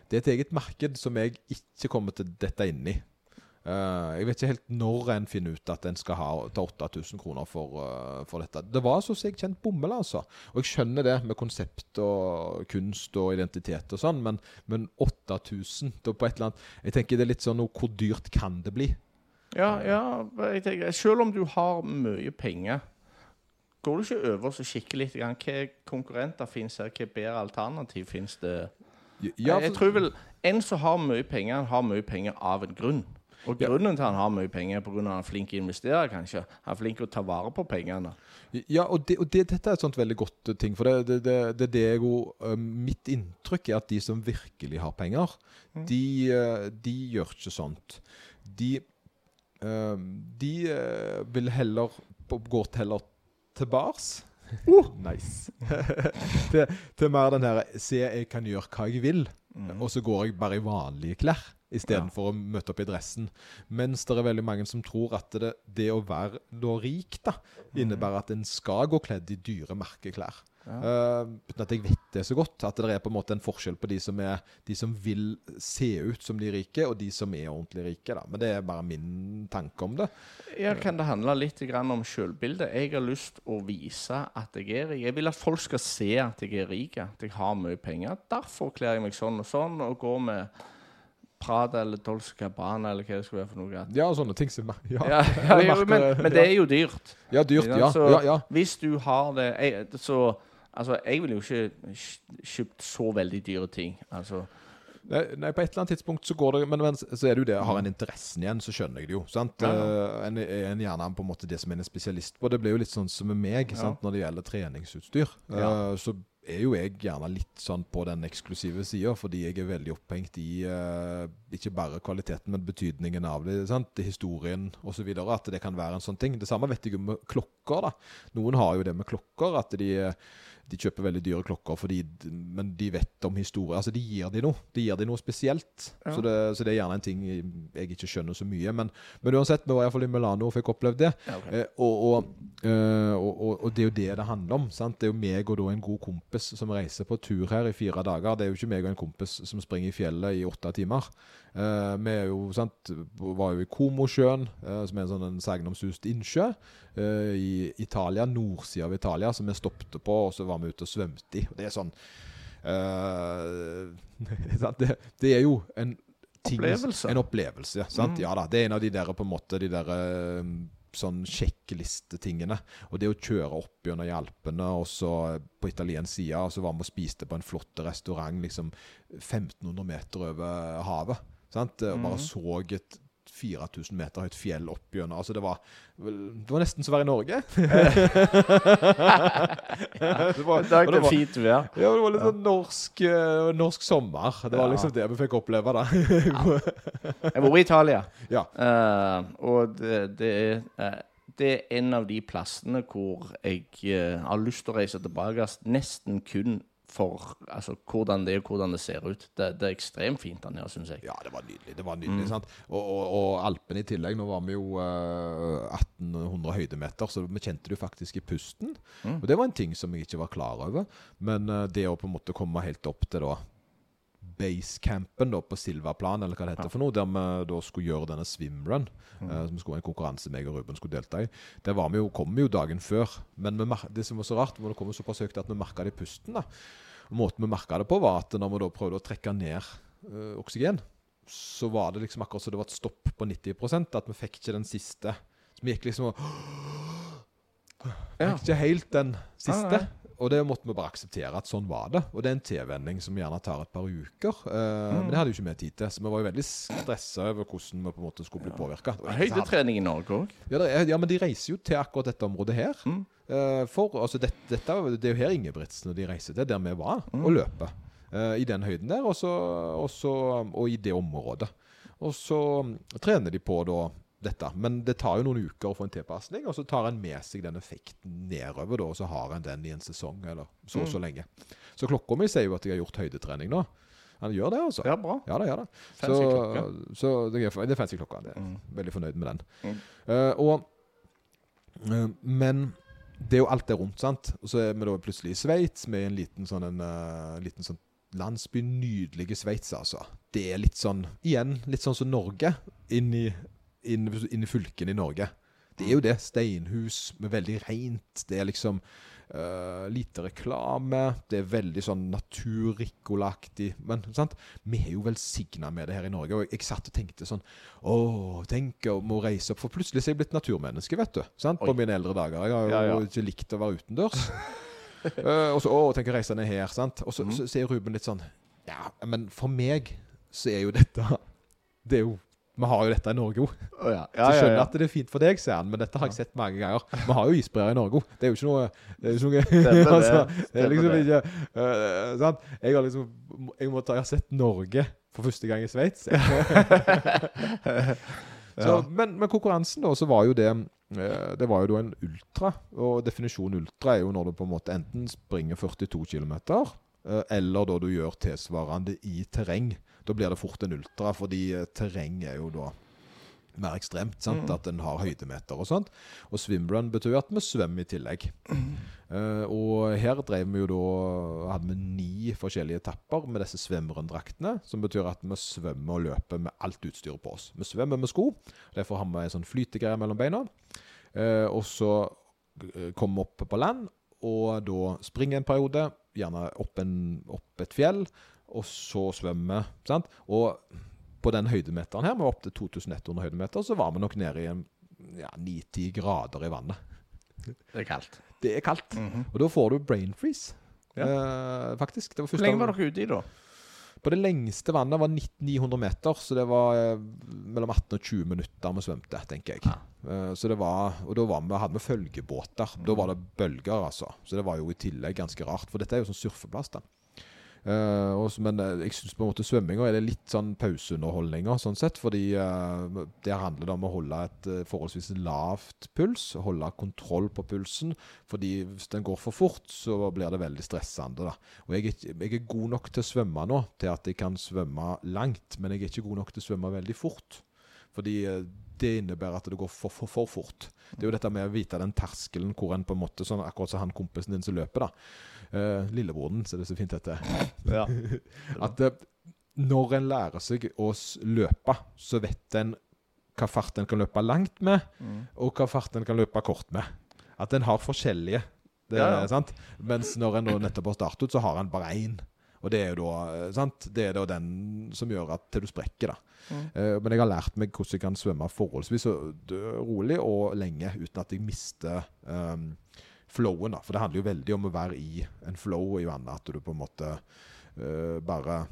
Det er et eget marked som jeg ikke kommer til dette inn i. Eh, jeg vet ikke helt når en finner ut at en skal ha, ta 8000 kroner for, uh, for dette. Det var så jeg kjent bomull, altså. Og jeg skjønner det med konsept og kunst og identitet og sånn, men, men 8000 da på et eller annet Jeg tenker det er litt sånn Hvor dyrt kan det bli? Ja, ja jeg tenker, Selv om du har mye penger, går du ikke over og kikker litt Hvilke konkurrenter finnes her? Hvilke bedre alternativ finnes det? Ja, jeg, jeg tror vel en som har mye penger, har mye penger av en grunn. Og grunnen til at han har mye penger, er at han er flink til å investere, kanskje. Han er flink til å ta vare på pengene. Ja, og, det, og det, dette er et sånt veldig godt eh, ting. For det, det, det, det er jo eh, Mitt inntrykk er at de som virkelig har penger, de, uh, de gjør ikke sånt. De, uh, de vil heller gå heller til bars. nice. til, til mer den her Se, jeg kan gjøre hva jeg vil. Og så går jeg bare i vanlige klær istedenfor å møte opp i dressen. Mens det er veldig mange som tror at det, det å være da rik da, innebærer at en skal gå kledd i dyre merkeklær. Ja. Uh, at jeg vet det så godt. At det er på en måte en forskjell på de som, er, de som vil se ut som de rike, og de som er ordentlig rike. Da. Men det er bare min tanke om det. Ja, Kan det handle litt om selvbildet? Jeg har lyst å vise at jeg er rik. Jeg vil at folk skal se at jeg er rik, at jeg har mye penger. Derfor kler jeg meg sånn og sånn, og går med Prada eller Dolce Cabana eller hva det skal være for noe. Ja, sånne ting som Ja, Ja, ja, jo, men, men det er jo dyrt. ja dyrt. Ja, Så ja, ja. Hvis du har det jeg, Så Altså, jeg ville jo ikke kj- kjøpt så veldig dyre ting. Altså Nei, nei, på et eller annet tidspunkt så går det Men, men så er det jo det, har en interessen igjen, så skjønner jeg det jo. sant? Ja, Eh, en en gjerne på en måte det som en er spesialist på. Det blir jo litt sånn som med meg Ja. sant? når det gjelder treningsutstyr. Uh, Ja. så er jo jeg gjerne litt sånn på den eksklusive sida, fordi jeg er veldig opphengt i uh, ikke bare kvaliteten, men betydningen av det. sant? Historien osv. At det kan være en sånn ting. Det samme vet jeg jo med klokker. da. Noen har jo det med klokker, at de de kjøper veldig dyre klokker, fordi, men de vet om historie. Altså, de gir de noe. De gir de noe spesielt. Ja. Så, det, så det er gjerne en ting jeg ikke skjønner så mye. Men, men uansett, vi var iallfall i Milano og fikk opplevd det. ja, okay. Eh, og, og, eh, og, og, det er jo det det handler om. sant? Det er jo meg og en god kompis som reiser på tur her i fire dager. Det er jo ikke meg og en kompis som springer i fjellet i åtte timer. Eh, vi jo, sant, var jo i Komosjøen, eh, som er en sånn sagnomsust innsjø eh, i Italia, nordsida av Italia, som vi stoppet på, og så var vi ute og svømte i. Det er sånn det, det er jo en ting, Opplevelse. En opplevelse, sant? Mm. Ja da. Det er en av de der på en måte De der sånn sjekklistetingene. Og det å kjøre opp gjennom Alpene, og så på italiensk side, og så var vi og spiste på en flott restaurant liksom 1500 meter over havet. Sant? Og bare så et 4000 meter høyt fjell opp gjennom Altså, det var, det var nesten som å være i Norge. det var, Det var- fint vær. ja, det var litt sånn norsk, eh, norsk sommer. Det var liksom det vi fikk oppleve, da. Jeg var i Italia, ja. uh, og det, det, er, eh, det er en av de plassene hvor jeg uh, har lyst til å reise tilbake nesten kun for altså, hvordan det er, hvordan det ser ut. Det, det er ekstremt fint der nede, syns jeg. Ja, det var nydelig. det var nydelig, sant? Og, og, og Alpene i tillegg. Nå var vi jo uh, 1800 høydemeter, så vi kjente det jo faktisk i pusten. Og det var en ting som jeg ikke var klar over. Men uh, det å på en måte komme helt opp til da basecampen på Silvaplan, eller hva det heter for noe, der vi da skulle gjøre denne swimrun, eh, som skulle en konkurranse meg og Ruben skulle delta i, der var vi jo, kom vi jo dagen før. Men det som var så rart, var det kom såpass høyt at vi merka det i pusten. da. Og Måten vi merka det på, var at når vi da prøvde å trekke ned uh, oksygen, så var det liksom akkurat så det var et stopp på 90 At vi fikk ikke den siste. Så vi gikk liksom og Ja. Fikk ikke helt den siste. Og det måtte vi bare akseptere at sånn var det. Og det er en tilvenning som gjerne tar et par uker. Uh, Mm. Men det hadde jo ikke vi tid til, så vi var jo veldig stressa over hvordan vi på en måte skulle bli påvirka. Høydetrening i Norge òg. Ja, ja, men de reiser jo til akkurat dette området her. Mm. Uh, for altså, det, dette, det er jo her Ingebrigtsen og de reiser til, der vi var, Mm. og løper. Uh, I den høyden der, og, så, og, så, og i det området. Og så trener de på da dette. Men det tar jo noen uker å få en tilpasning, og så tar en med seg den effekten nedover, da, og så har en den i en sesong, eller så og så Mm. lenge. Så klokka mi sier jo at jeg har gjort høydetrening nå. Han gjør det, altså. Ja, bra. Ja, gjør det. Fancy så, så det er, det er fancy klokka. Jeg er Mm. Veldig fornøyd med den. Mm. Uh, og, uh, men det er jo alt det rundt, sant. Og så er vi da plutselig i Sveits, med en liten sånn, en, uh, liten sånn landsby. Nydelige Sveits, altså. Det er litt sånn, igjen, litt sånn som Norge. Inn i, inn, inn i fylkene i Norge. Det er jo det. Steinhus med veldig rent. Det er liksom uh, lite reklame. Det er veldig sånn naturrikkolaktig. Men sant? vi er jo velsigna med det her i Norge. Og jeg satt og tenkte sånn Å, tenk om å reise opp For plutselig er jeg blitt naturmenneske, vet du. Sant? På Oi. mine eldre dager. Jeg har jo Ja, ja. ikke likt å være utendørs. uh, og så å, tenk å reise ned her, sant. Og så, mm. så sier Ruben litt sånn Ja, men for meg så er jo dette Det er jo Vi har jo dette i Norge òg. Oh, ja. Så jeg skjønner at det er fint for deg, sier han, men dette har jeg sett mange ganger. Vi har jo isbreer i Norge òg. Det er jo ikke noe Det er jo ikke Stemmer noe det. altså, det er liksom ikke uh, Sant? Jeg har liksom Jeg må ta Jeg har sett Norge for første gang i Sveits. Ja. men, men konkurransen, da, så var jo det eh, Det var jo da en ultra. Og definisjonen ultra er jo når du på en måte enten springer 42 km, eller da du gjør tilsvarende i terreng. Da blir det fort en ultra, fordi terrenget er jo da mer ekstremt. sant? Mm. At en har høydemeter og sånt. Og swimrun betyr jo at vi svømmer i tillegg. Eh, og her drev vi jo da hadde vi ni forskjellige etapper med disse svømmerdraktene. Som betyr at vi svømmer og løper med alt utstyret på oss. Vi svømmer med sko. Derfor har vi en sånn flytegreie mellom beina. Uh, og så eh, kommer vi opp på land, og da springer en periode. Gjerne opp, en, opp et fjell. Og så svømmer vi. sant? Og på den høydemeteren her, med opp til 2100 høydemeter, så var vi nok nede i ja, 9-10 grader i vannet. Det er kaldt. Det er kaldt. Og da får du brain freeze. Eh, faktisk. Det var Hvor lenge var dere ute i, da? På det lengste vannet var 900 meter, så det var eh, mellom 18 og 20 minutter vi svømte, tenker jeg. Ja. Eh, så det var, og da var vi, hadde vi følgebåter. Da var det bølger, altså. Så det var jo i tillegg ganske rart, for dette er jo sånn surfeplass, da. Eh, også, men jeg syns svømminga er det litt sånn pauseunderholdninger, sånn sett. Fordi uh, der handler det om å holde et uh, forholdsvis lavt puls. Holde kontroll på pulsen. Fordi hvis den går for fort, så blir det veldig stressende. da. Og jeg er, jeg er god nok til å svømme nå, til at jeg kan svømme langt. Men jeg er ikke god nok til å svømme veldig fort. Fordi det innebærer at det går for, for, for fort. Det er jo dette med å vite den terskelen hvor en på en måte, sånn akkurat som han kompisen din som løper, da. Uh, lillebroren, ser det så fint dette. Ja. At uh, når en lærer seg å løpe, så vet en hva fart en kan løpe langt med, Mm. og hva fart en kan løpe kort med. At en har forskjellige. Det, Ja, ja. Sant? Mens når en nettopp har startet, så har en bare én. Og det er jo da eh, sant? Det er da den som gjør at til du sprekker, da. Mm. Uh, men jeg har lært meg hvordan jeg kan svømme forholdsvis rolig og lenge uten at jeg mister um, flowen. da. For det handler jo veldig om å være i en flow i vannet. At du på en måte uh, bare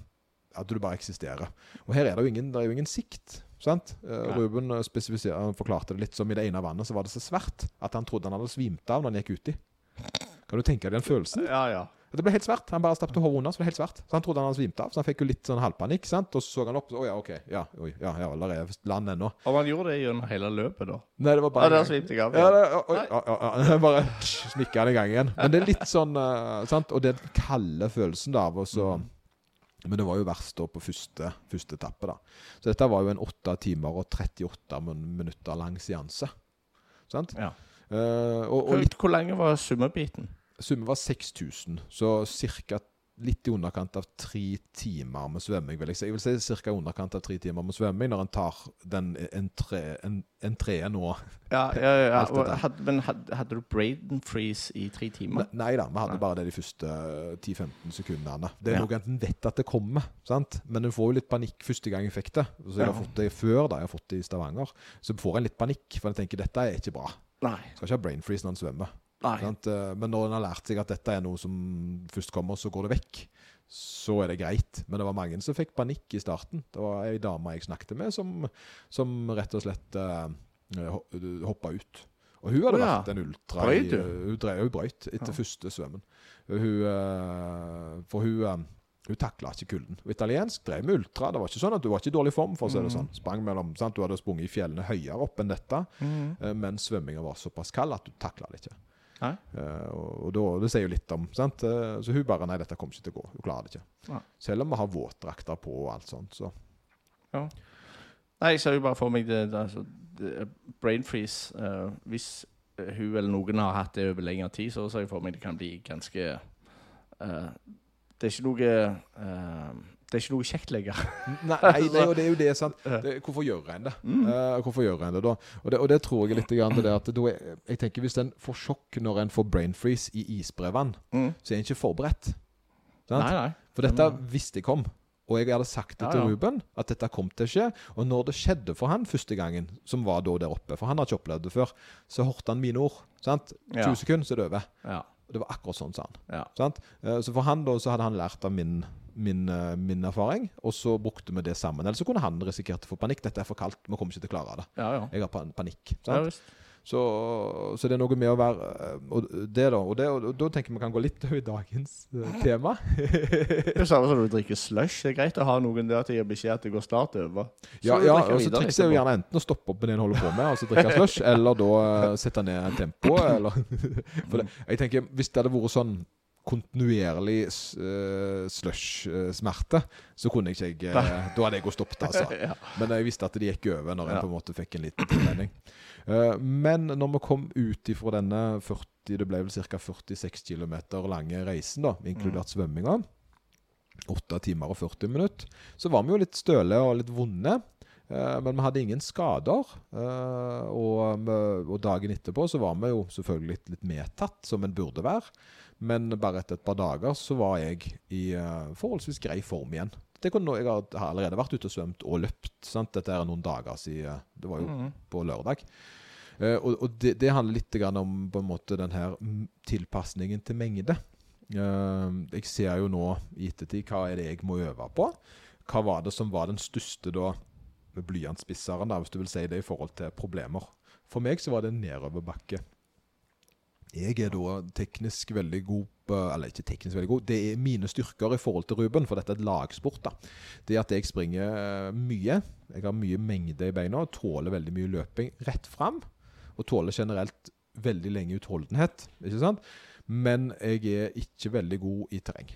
At du bare eksisterer. Og her er det jo ingen, det jo ingen sikt. sant? Ja. Ruben eh, spesifiser- han forklarte det litt som i det ene vannet så var det så svært at han trodde han hadde svimt av når han gikk uti. Kan du tenke deg den følelsen? Ja, ja. Det ble helt svart. Han bare stappet hodet unna, så det ble helt svart. Så han trodde han hadde svimt av. Så han fikk jo litt sånn halvpanikk. sant? Og så så han opp, og så Å ja, OK. Ja, oi, ja, ja, der er land ennå. Og man gjorde det gjennom hele løpet, da. Nei, det var Ja, bare der en gang. svimte jeg av. Ja, det, oi, ja, ja, ja. Bare smikka han i gang igjen. Men det er litt sånn uh, sant? Og den kalde følelsen da av å så Men det var jo verst da på første, første etappe, da. Så dette var jo en 8 timer og 38 minutter lang seanse. Sant? Ja. Uh, og, og litt, hvor lenge var summebiten? Summen var 6000, så ca. litt i underkant av tre timer med svømming, vil jeg si. Jeg vil si ca. underkant av tre timer med svømming når en tar den entreen en, entreen nå. Ja, ja, ja. Hadde, men hadde, hadde du brain freeze i tre timer? Ne- Nei da, vi hadde Nei. bare det de første eh, 10-15 sekundene. Det er Ja. noe en vet at det kommer, sant? men en får jo litt panikk første gang jeg fikk det. Så jeg har fått det før, da jeg har fått det i Stavanger. Så får en litt panikk, for en tenker dette er ikke bra. Nei. Skal ikke ha brain freeze når en svømmer. Eh, Men når en har lært seg at dette er noe som først kommer, så går det vekk, så er det greit. Men det var mange som fikk panikk i starten. Det var ei dame jeg snakket med, som, som rett og slett uh, hoppa ut. Og hun hadde oh, ja. vært en ultra Brøyt i- Hun drev jo brøyt etter Ja. første svømmen. Hun, uh, for hun uh, hun takla ikke kulden. Og italiensk drev med ultra. Det var ikke sånn at Du var ikke i dårlig form. for å si det Mm. sånn. Sprang mellom, sant? Du hadde sprunget i fjellene høyere opp enn dette, mm. eh, men svømminga var såpass kald at du takla det ikke. Eh, og da, det sier jo litt om sant? Eh, Så hun bare Nei, dette kommer ikke til å gå. Hun klarer det ikke. Nei. Selv om vi har våtdrakter på og alt sånt, så Nei, jeg ser jo bare for meg det, det, altså, det brain freeze. Uh, hvis hun eller noen har hatt det over lengre tid, så ser jeg for meg det kan bli ganske uh, Det er ikke noe Det er ikke noe kjekt lenger. Nei, det er jo det. Er jo det sant? Det, hvorfor gjør en det? Mm. Uh, hvorfor gjør en det da? Og det, og det tror jeg litt grann til det at er, Jeg tenker Hvis en får sjokk når en får brain freeze i isbrevann, Mm. så er en ikke forberedt. Sant? Nei, nei. For dette visste jeg kom. Og jeg hadde sagt det Ja, til. Ruben, at dette kom til å skje. Og når det skjedde for han første gangen, som var da der oppe, for han har ikke opplevd det før, så hørte han mine ord. sant? 20 Ja. sekunder, så er det over. Ja. Og det var akkurat sånn, sa han. ja. Sant? Eh, Så for han da, så hadde han lært av min, min, eh, min erfaring, og så brukte vi det sammen. Eller så kunne han risikert å få panikk. Dette er for kaldt, vi kommer ikke til å klare det. ja, ja. Jeg har panikk. Så, så det er noe med å være eh, Og det da, og, det, og da tenker jeg vi kan gå litt over dagens eh, tema. Det samme som når du drikker slush. Det er greit å ha noen der til å gi beskjed at det går snart over. Ja, ja og så trikset er jo gjerne enten å stoppe opp med det en holder på med, altså drikke slush, eller da sette ned tempoet, eller For det, jeg tenker, hvis det hadde vært sånn kontinuerlig uh, slush-smerte, så kunne ikke jeg uh, Da hadde jeg gått stoppet, altså. ja. Men jeg visste at det gikk over når jeg Ja. på en måte fikk en liten tilvenning. Uh, men når vi kom ut ifra denne 40, det ble vel ca. 46 km lange reisen, da, inkludert svømminga, 8 timer og 40 minutter, så var vi jo litt støle og litt vonde. Eh, men vi hadde ingen skader. eh, og, dagen etterpå så var vi jo selvfølgelig litt medtatt, som en burde være. Men bare etter et par dager så var jeg i eh, forholdsvis grei form igjen. Det kunne, jeg har allerede vært ute og svømt og løpt. Sant? Dette er noen dager siden. Det var jo mm. på lørdag. Eh, og og det, det handler litt grann om på en måte den her tilpasningen til mengde. Eh, jeg ser jo nå i ettertid hva er det jeg må øve på. Hva var det som var den største da blyantspisseren, da, hvis du vil si det, i forhold til problemer. For meg så var det nedoverbakke. Jeg er da teknisk veldig god Eller ikke teknisk veldig god, det er mine styrker i forhold til Ruben, for dette er et lagsport. da. Det at jeg springer eh, mye, jeg har mye mengde i beina og tåler veldig mye løping rett fram. Og tåler generelt veldig lenge utholdenhet, ikke sant? Men jeg er ikke veldig god i terreng.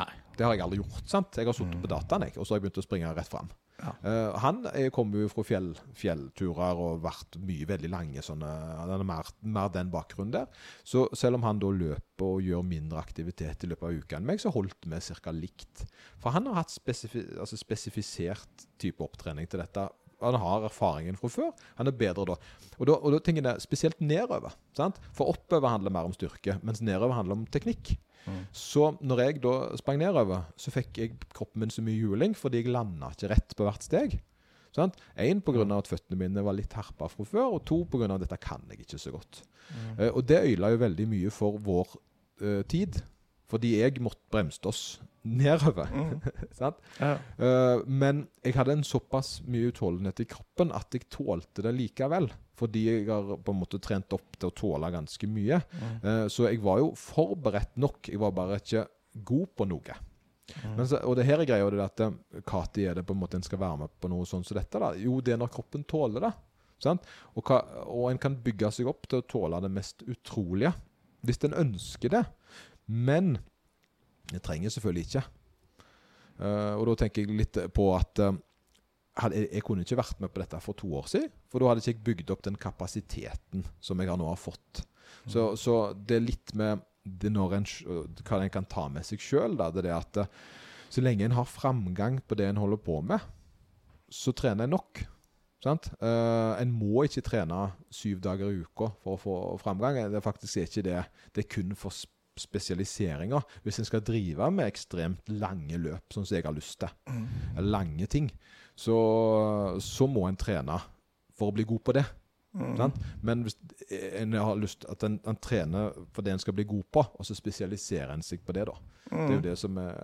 Nei. Det har jeg aldri gjort. sant? Jeg har sittet på dataen, jeg, og så har jeg begynt å springe rett fram. Eh, han er- kommer jo fra fjell, fjellturer og vært mye veldig lange sånne Han har mer, mer den bakgrunnen der. Så selv om han da løper og gjør mindre aktivitet i løpet av uka enn meg, så holdt vi ca. likt. For han har hatt spesifi altså spesifisert type opptrening til dette han har erfaringen fra før. Han er bedre da. Og da, og da tenker jeg det, spesielt nedover. sant? For oppover handler mer om styrke, mens nedover handler om teknikk. Mm. Så når jeg da sprang nedover, så fikk jeg kroppen min så mye juling fordi jeg landa ikke rett på hvert steg. Sant? Én pga. at føttene mine var litt herpa fra før, og to pga. at dette kan jeg ikke så godt. Mm. Uh, og det øyla jo veldig mye for vår uh, tid. Fordi jeg måtte bremse oss nedover. Mm. sant? Ja. uh, men jeg hadde en såpass mye utholdenhet i kroppen at jeg tålte det likevel. Fordi jeg har på en måte trent opp til å tåle ganske mye. Mm. Eh, så jeg var jo forberedt nok. Jeg var bare ikke god på noe. Mm. Men så, og det her er greia det at eh, Kati er det på en måte en skal være med på noe sånn som dette. da Jo, det er når kroppen tåler det. Sant? Og, hva, og en kan bygge seg opp til å tåle det mest utrolige. Hvis en ønsker det. Men det trenger selvfølgelig ikke. Uh, og da tenker jeg litt på at eh, hadde, jeg, kunne ikke vært med på dette for to år siden. For da hadde ikke jeg bygd opp den kapasiteten som jeg har nå har fått. Så, så det er litt med det når en, hva en kan ta med seg sjøl. Det er det at eh, så lenge en har framgang på det en holder på med, så trener en nok. Sant? Uh, en må ikke trene syv dager i uka for å få framgang. Det er faktisk ikke det. Det er kun for spesialiseringer. Hvis en skal drive med ekstremt lange løp, sånn som jeg har lyst til, eller lange ting, så, så må en trene for å bli god på det. Mm. Men hvis en har lyst at en, en trener for det en skal bli god på, og så spesialiserer en seg på det, da. Det er jo det som er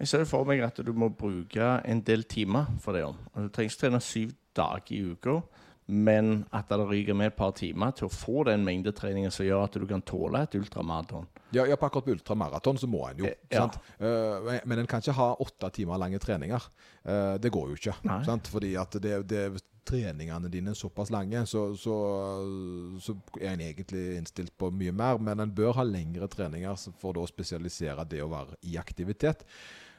Jeg ser for meg at du må bruke en del timer for det. om. Du trenger ikke trene syv dager i uka, men at det ryker med et par timer til å få den mengdetreningen som gjør at du kan tåle et ultramaraton. Ja, ja, på akkurat på ultramaraton så må en jo. Eh, ja. sant? Eh, men- en kan ikke ha åtte timer lange treninger. Uh, det går jo ikke. Nei. Sant? Fordi at det, det, treningene dine er såpass lange, så, så, så er en egentlig innstilt på mye mer. Men en bør ha lengre treninger for å spesialisere det å være i aktivitet.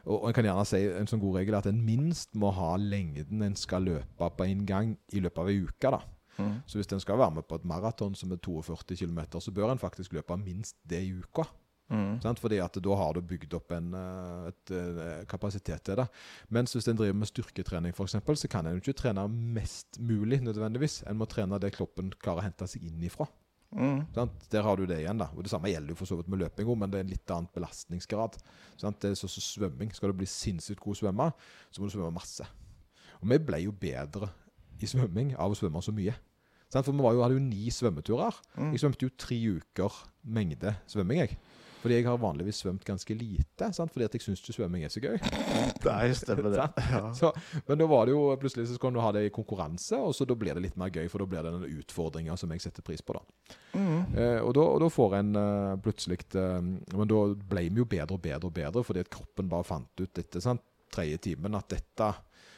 Og og en kan gjerne si en sånn god regel at en minst må ha lengden en skal løpe på en gang i løpet av ei uke. da. Mm. Så hvis en skal være med på et maraton som er 42 km, så bør en faktisk løpe minst det i uka. Mm. Sant? Fordi at da har du bygd opp en et, et, eh, kapasitet til det. Mens hvis en driver med styrketrening for eksempel, så kan en jo ikke trene mest mulig nødvendigvis. En må trene det kroppen klarer å hente seg inn ifra. Mm. Sant? Der har du det igjen. da Og Det samme gjelder jo for så vidt med løping men det er en litt annen belastningsgrad. Sant? Det er sånn som svømming. Skal du bli sinnssykt god å svømme, så må du svømme masse. Og vi ble jo bedre i svømming av å svømme så mye. Sant? For vi var jo, hadde jo ni svømmeturer. Mm. Jeg svømte jo tre uker mengde svømming, jeg. Fordi jeg har vanligvis svømt ganske lite. Sant? Fordi at jeg syns ikke svømming er så gøy. Nei, stemmer det. Ja. Så, men da var det jo plutselig så kan du ha det i konkurranse, og så da blir det litt mer gøy, for da blir det den utfordringa som jeg setter pris på. da. Mm. Eh, og, da og da får en uh, plutselig uh, Men da ble vi jo bedre og bedre og bedre, fordi at kroppen bare fant ut etter sant, tredje timen at dette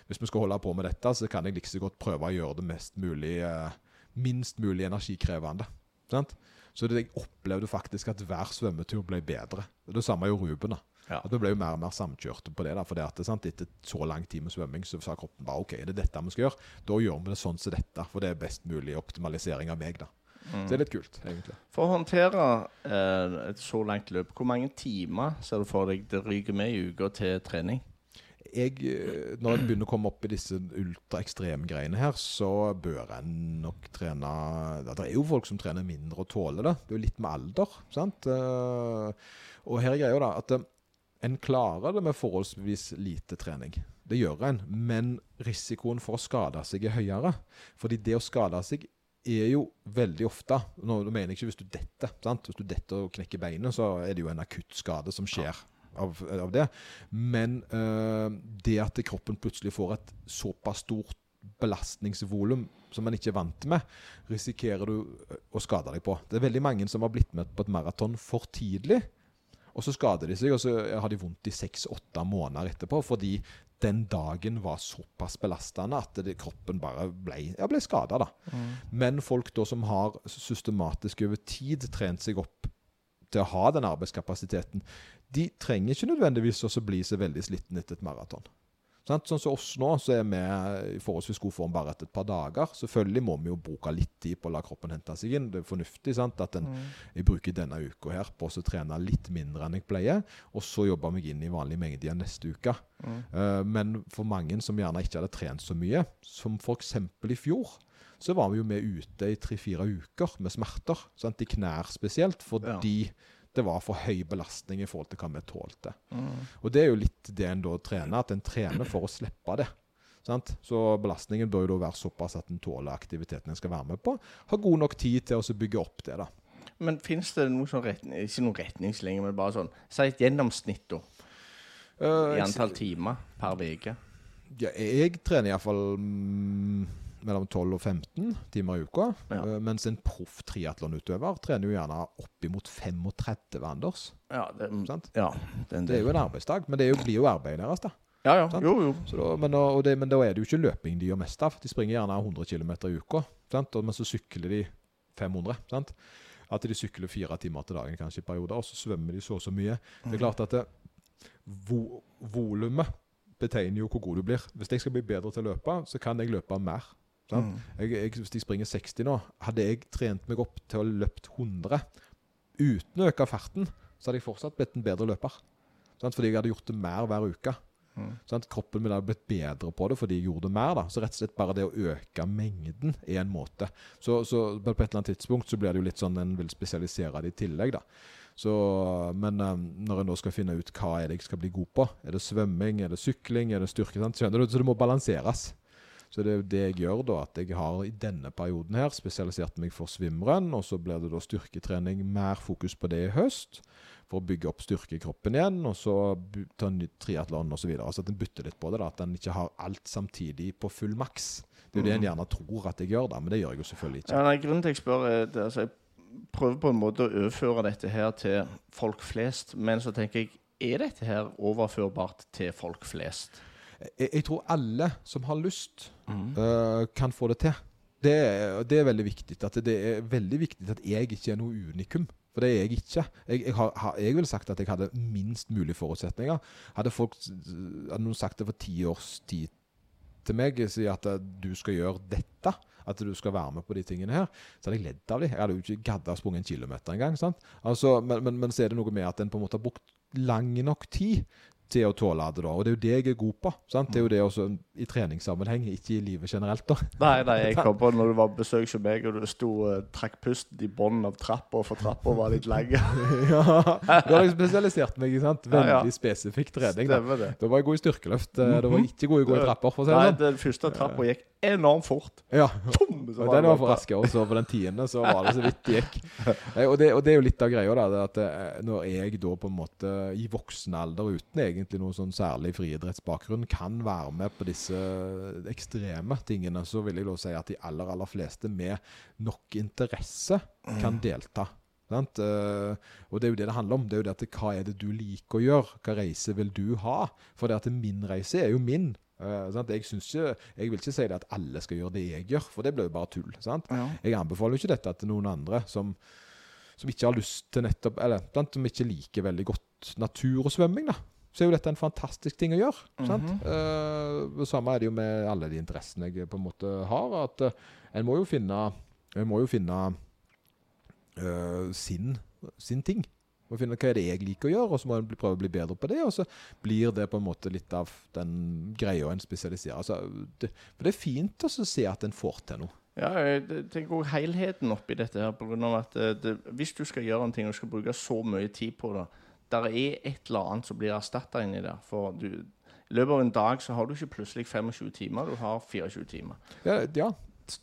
Hvis vi skal holde på med dette, så kan jeg like liksom godt prøve å gjøre det mest mulig uh, minst mulig energikrevende. Sant? Så det, jeg opplevde faktisk at hver svømmetur ble bedre. Det samme gjorde Ruben. da. Ja. At Vi ble jo mer og mer samkjørte på det. da, for det at, sant, Etter så lang tid med svømming så sa kroppen bare OK, er det er dette vi skal gjøre. Da gjør vi det sånn som dette, for det er best mulig optimalisering av meg. da. Så det er litt kult, egentlig. For å håndtere eh, et så langt løp, hvor mange timer ser du for deg det ryker med i uka til trening? Jeg, eh, når jeg begynner å komme opp i disse ultraekstremgreiene her, så bør en nok trene Det er jo folk som trener mindre og tåler det. Det er jo litt med alder. sant? Eh, Og her er greia da, at eh, en klarer det med forholdsvis lite trening. Det gjør en, men risikoen for å skade seg er høyere. Fordi det å skade seg er jo veldig ofte Nå mener jeg ikke hvis du detter. sant? Hvis du detter og knekker beinet, så er det jo en akutt skade som skjer av, av det. Men eh, det at kroppen plutselig får et såpass stort belastningsvolum som man ikke er vant med, risikerer du eh, å skade deg på. Det er veldig mange som har blitt med på et maraton for tidlig. Og så skader de seg, og så har de vondt i seks-åtte måneder etterpå. Fordi den dagen var såpass belastende at det, kroppen bare ble, ja, ble skada. Men folk da som har systematisk over tid trent seg opp til å ha den arbeidskapasiteten, de trenger ikke nødvendigvis også bli så veldig slitne etter et maraton. Sånn som oss nå, så er vi i forholdsvis god form bare etter et par dager. Selvfølgelig må vi jo bruke litt tid på å la kroppen hente seg inn. Det er fornuftig sant? at en, jeg bruker denne uka her på å trene litt mindre enn jeg pleier, og så jobber meg inn i vanlig mengde igjen neste uke. Eh, men for mange som gjerne ikke hadde trent så mye, som f.eks. i fjor, så var vi jo med ute i tre-fire uker med smerter. Sant? I knær spesielt, fordi det var for høy belastning i forhold til hva vi tålte. Og det er jo litt det en da trener, at en trener for å slippe det. Sant? Så belastningen bør jo da være såpass at en tåler aktiviteten en skal være med på. Ha god nok tid til å bygge opp det, da. Men fins det noe sånn retning, ikke noen retningslinjer, men bare sånn Si et gjennomsnitt, da. Uh, I antall timer per uke. ja, jeg trener iallfall mm, mellom 12 og 15 timer i uka. Ja. eh, mens en proff triatlonutøver trener jo gjerne oppimot 35, Anders. Ja, det, Sant? ja, den, Det er jo en arbeidsdag, men det jo, blir jo arbeidet deres, da. Ja, ja. Jo, jo. Så da, men, det, men da er det jo ikke løping de gjør mest av. De springer gjerne 100 km i uka, sant? Men så sykler de 500. sant? At de sykler fire timer til dagen kanskje i perioder, og så svømmer de så og så mye. Det er klart at det, vo, volumet betegner jo hvor god du blir. Hvis jeg skal bli bedre til å løpe, så kan jeg løpe mer. Sant? Jeg, jeg, hvis jeg springer 60 nå, hadde jeg trent meg opp til å løpt 100 uten å øke farten, så hadde jeg fortsatt blitt en bedre løper. Sant? Fordi jeg hadde gjort det mer hver uke. Sant? Kroppen min hadde blitt bedre på det fordi jeg gjorde det mer. da. Så rett og slett bare det å øke mengden er en måte. Så, så på et eller annet tidspunkt så blir det jo litt sånn en vil spesialisere det i tillegg. da. Så, men um, når en nå skal finne ut hva er det jeg skal bli god på, er det svømming, er det sykling, er det styrke? Sant? Skjønner du? Så det må balanseres. Så det er jo det jeg gjør da, at jeg har i denne perioden her spesialisert meg for svimrenn, og så blir det da styrketrening, mer fokus på det i høst, for å bygge opp styrke i kroppen igjen, og så ta en ny triatlon og så videre. Altså at en bytter litt på det, da, at en ikke har alt samtidig på full maks. Det er jo det en gjerne tror at jeg gjør da, men det gjør jeg jo selvfølgelig ikke. Ja, nei, grunnen til jeg spør, er at altså, jeg prøver på en måte å overføre dette her til folk flest, men så tenker jeg er dette her overførbart til folk flest? Jeg, jeg tror alle som har lyst, øh, kan få det til. Det, det er veldig viktig. At det er veldig viktig at jeg ikke er noe unikum. For det er jeg ikke. Jeg, jeg, har, jeg ville sagt at jeg hadde minst mulig forutsetninger. Hadde folk hadde noen sagt det for ti års tid til meg, si at eh, du skal gjøre dette, at du skal være med på de tingene her, så hadde jeg ledd av dem. Jeg hadde jo ikke gadda sprunget en kilometer engang. Altså, men, men, men så er det noe med at en på en måte har brukt lang nok tid til å tåle det. da, Og det er jo det jeg er god på. sant? Det er jo det også i treningssammenheng, ikke i livet generelt. da. Nei, nei, jeg kom på når du var på besøk hos meg, og du sto og trakk pusten i bunnen av trappa, for trappa var litt lang. ja, Da har jeg spesialisert meg i sant? Ja, ja. veldig spesifikk trening. da. Da var jeg god i styrkeløft. eh, Da var jeg ikke god i å gå i trapper. for å si det Nei, sånn. den første trappa gikk enormt fort. Ja, Pum, så og Den det var for oppe. raskere, og på den tiende så var det så vidt det gikk. Eh, Og det, og det er jo litt av greia, da. At eh, når jeg da på en måte i voksen alder, uten egentlig noen sånn særlig friidrettsbakgrunn, kan være med på disse ekstreme tingene, så vil jeg da si at de aller, aller fleste med nok interesse kan delta. Sant? Eh, og det er jo det det handler om. Det er jo det at hva er det du liker å gjøre? Hva reise vil du ha? For det at min reise er jo min. Sant? Jeg, ikke, jeg vil ikke si det at alle skal gjøre det jeg gjør, for det blir jo bare tull. Sant? Ja. Jeg anbefaler jo ikke dette til noen andre som, som ikke har lyst til nettopp Eller sant? som ikke liker veldig godt natur og svømming. da så er jo dette en fantastisk ting å gjøre. sant? Eh, det samme er det jo med alle de interessene jeg på en måte har. At uh, en må jo finne En må jo finne uh, sin, sin ting. Må finne hva er det jeg liker å gjøre, og så må en prøve å bli bedre på det. Og så blir det på en måte litt av den greia en spesialiserer. Altså, det, for det er fint å se at en får til noe. Ja, jeg tenker også helheten oppi dette her, på grunn av at eh, det, hvis du skal gjøre en ting og skal bruke så mye tid på det, der er et eller annet som blir erstatta inni der. For du, i løpet av en dag så har du ikke plutselig 25 timer, du har 24 timer. Ja, ja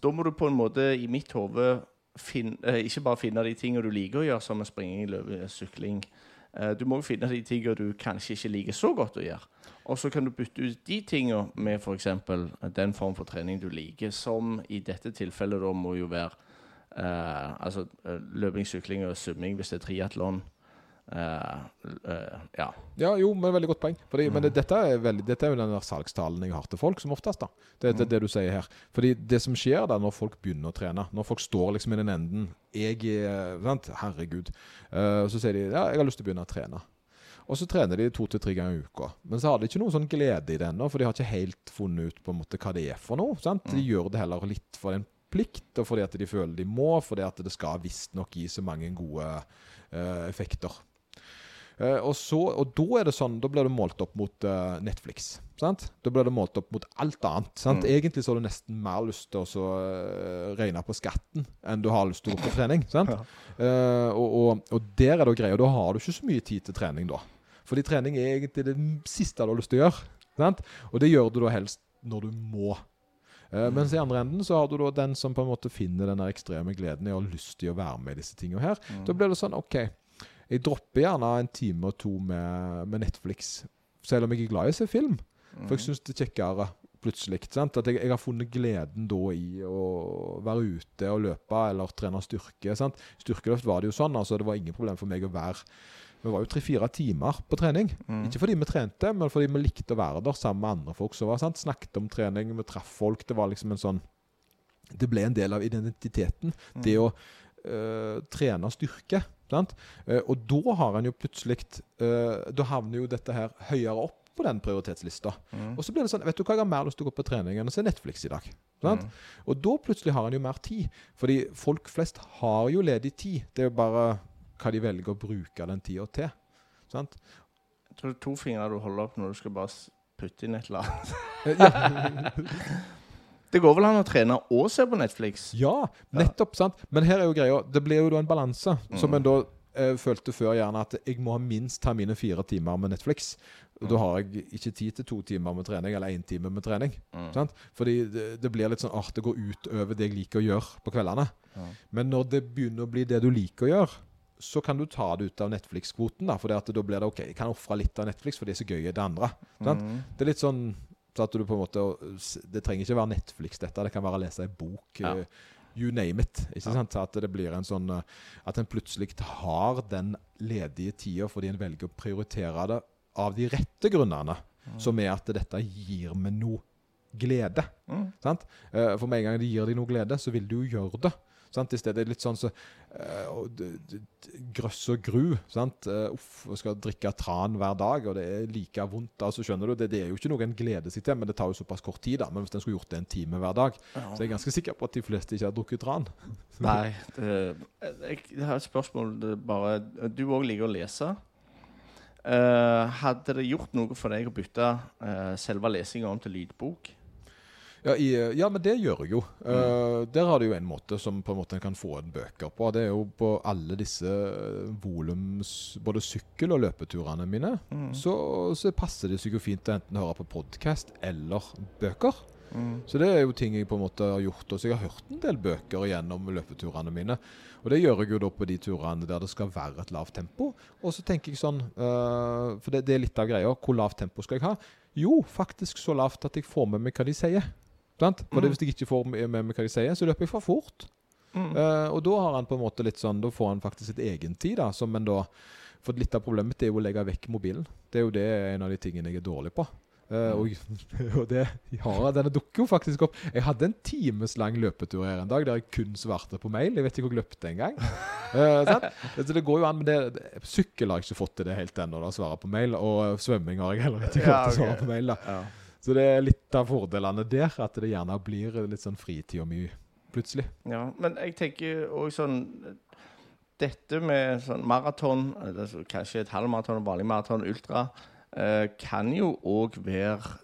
da må du på en måte, i mitt hode, fin- eh, ikke bare finne de tingene du liker å gjøre, som springing, løpe, sykling. Eh, du må finne de tingene du kanskje ikke liker så godt å gjøre. Og så kan du bytte ut de tingene med f.eks. den form for trening du liker, som i dette tilfellet da må jo være eh, altså eh, løping, sykling og svømming hvis det er triatlon. Eh, uh, ja. Ja, jo, men veldig godt poeng. Fordi, Men det, dette, er veldig, dette er jo den der salgstalen jeg har til folk, som oftest. da. Det er det, det du sier her. Fordi det som skjer da når folk begynner å trene, når folk står liksom i den enden Jeg er? Herregud. Uh, så sier de ja, jeg har lyst til å begynne å trene. Og så trener de to til tre ganger i uka. Men så har de ikke noen sånn glede i det ennå, for de har ikke helt funnet ut på en måte hva det er for noe. sant? De gjør det heller litt for en plikt, og fordi at de føler de må, fordi at det skal visstnok gi så mange gode eh, effekter. Eh, og, så, og da er det sånn, da blir det målt opp mot eh, Netflix. sant? Da blir det målt opp mot alt annet. sant? Egentlig så har du nesten mer lyst til å så, eh, regne på skatten enn du har lyst til å gå på trening. sant? Uh, og, og, og der er det greia. Da har du ikke så mye tid til trening da. Fordi trening er egentlig det siste du har lyst til å gjøre. sant? Og det gjør du da helst når du må. Uh, mens i andre enden så har du da den som på en måte finner den ekstreme gleden i å ha lyst til å være med i disse tingene her. Da blir det sånn OK, jeg dropper gjerne en time og to med, med Netflix, selv om jeg er glad i å se film. For jeg syns det er kjekkere plutselig. Sant? At jeg, jeg har funnet gleden da i å være ute og løpe eller trene styrke. Sant? Styrkeløft var det jo sånn. altså Det var ingen problem for meg å være Vi var jo tre-fire timer på trening. Ikke fordi vi trente, men fordi vi likte å være der sammen med andre folk som var sant? snakket om trening, vi traff folk. Det var liksom en sånn Det ble en del av identiteten. Det å øh, trene styrke. Sant? Eh, og da har en jo plutselig eh, Da havner jo dette her høyere opp på den prioritetslista. Og så blir det sånn Vet du hva, jeg har mer lyst til å gå på trening enn å se Netflix i dag. Sant? Og da plutselig har en jo mer tid. Fordi folk flest har jo ledig tid. Det er jo bare hva de velger å bruke den tida til. Sant? Jeg tror det er to fingre du holder opp når du skal bare putte inn et eller annet. Ja, Det går vel an å trene og se på Netflix? Ja, nettopp. sant? Men her er jo greia Det blir jo da en balanse. Som en da eh, følte før gjerne at jeg må ha minst ta mine fire timer med Netflix. Mm. Da har jeg ikke tid til to timer med trening, eller én time med trening. Sant? Fordi det, det blir litt sånn at det går ut over det jeg liker å gjøre på kveldene. Men når det begynner å bli det du liker å gjøre, så kan du ta det ut av Netflix-kvoten. da, For da blir det OK, jeg kan ofre litt av Netflix, for det er så gøy i det andre. Sant? Det er litt sånn så at du på en måte Det trenger ikke være Netflix, dette. Det kan være å lese ei bok. Ja. eh, You name it. Ikke sant? Så at det blir en sånn eh, At en plutselig har den ledige tida fordi en velger å prioritere det av de rette grunnene. Som er at dette gir meg noe glede. Sant? Eh, For med en gang det gir deg noe glede, så vil du jo gjøre det. Sant? I stedet litt sånn så eh, Grøss og gru. Sant? Eh, uff, skal drikke tran hver dag, og det er like vondt. altså skjønner du, Det, det er jo ikke noe en gleder seg til, men det tar jo såpass kort tid. da, Men hvis en skulle gjort det en time hver dag, så er jeg ganske sikker på at de fleste ikke har drukket tran. Nei. Det, jeg, jeg har et spørsmål. Det er bare, du òg liker å lese. Uh, hadde det gjort noe for deg å bytte uh, selve lesinga om til lydbok? Ja, i, ja, men det gjør jeg jo. Eh, der har du jo en måte som på en måte en kan få en bøker på. Det er jo på alle disse volums, både sykkel- og løpeturene mine, så, så passer det seg jo fint å enten høre på podkast eller bøker. Så det er jo ting jeg på en måte har gjort. Og så jeg har hørt en del bøker gjennom løpeturene mine. Og det gjør jeg jo da på de turene der det skal være et lavt tempo. Og så tenker jeg sånn uh, For det, det er litt av greia. Hvor lavt tempo skal jeg ha? Jo, faktisk så lavt at jeg får med meg hva de sier. Sant? For mm. hvis jeg ikke får med meg hva de sier, så løper jeg for fort. Eh, og da har han på en måte litt sånn Da får han faktisk sitt egen tid, da. Som en da For litt av problemet mitt er jo å legge vekk mobilen. Det er jo det en av de tingene jeg er dårlig på. Uh, og, og det ja, denne dukker jo faktisk opp. Jeg hadde en timeslang løpetur her en dag der jeg kun svarte på mail. Jeg vet ikke hvor jeg løpte engang. Uh, så det går jo an, men det, sykkel har jeg ikke fått til det helt ennå, å svare på mail. Og svømming har jeg heller ikke Ja, fått til å svare på mail. da. Ja. Så det er litt av fordelene der, at det gjerne blir litt sånn fritid og mye plutselig. Ja, men jeg tenker òg sånn Dette med sånn maraton, så kanskje et halvmaraton, vanlig maraton, ultra, eh, kan jo òg være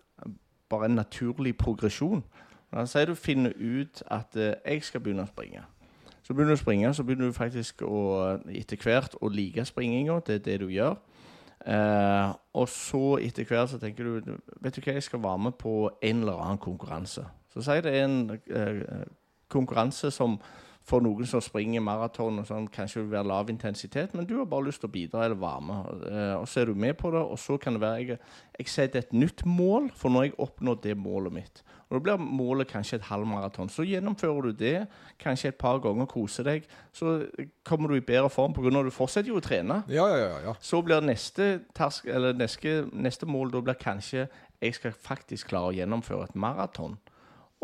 bare en naturlig progresjon. La oss si du finner ut at eh, jeg skal begynne å springe. Så begynner du å springe, så begynner du faktisk å etter hvert å like springinga. Det er det du gjør. Eh, og så etter hvert så tenker du Vet du hva, jeg skal være med på en eller annen konkurranse. Så si det er en eh, konkurranse som for noen som springer maraton og sånn, kanskje vil være lav intensitet, men du har bare lyst til å bidra eller være med. Eh, og så er du med på det, og så kan det være jeg, jeg setter et nytt mål, for nå har jeg oppnådd det målet mitt. Og Da blir målet kanskje et halvmaraton. Så gjennomfører du det kanskje et par ganger, koser deg. Så kommer du i bedre form pga. at du fortsetter jo å trene. Ja, ja, ja. ja. Så blir neste, task, eller neste, neste mål da blir kanskje jeg skal faktisk klare å gjennomføre et maraton.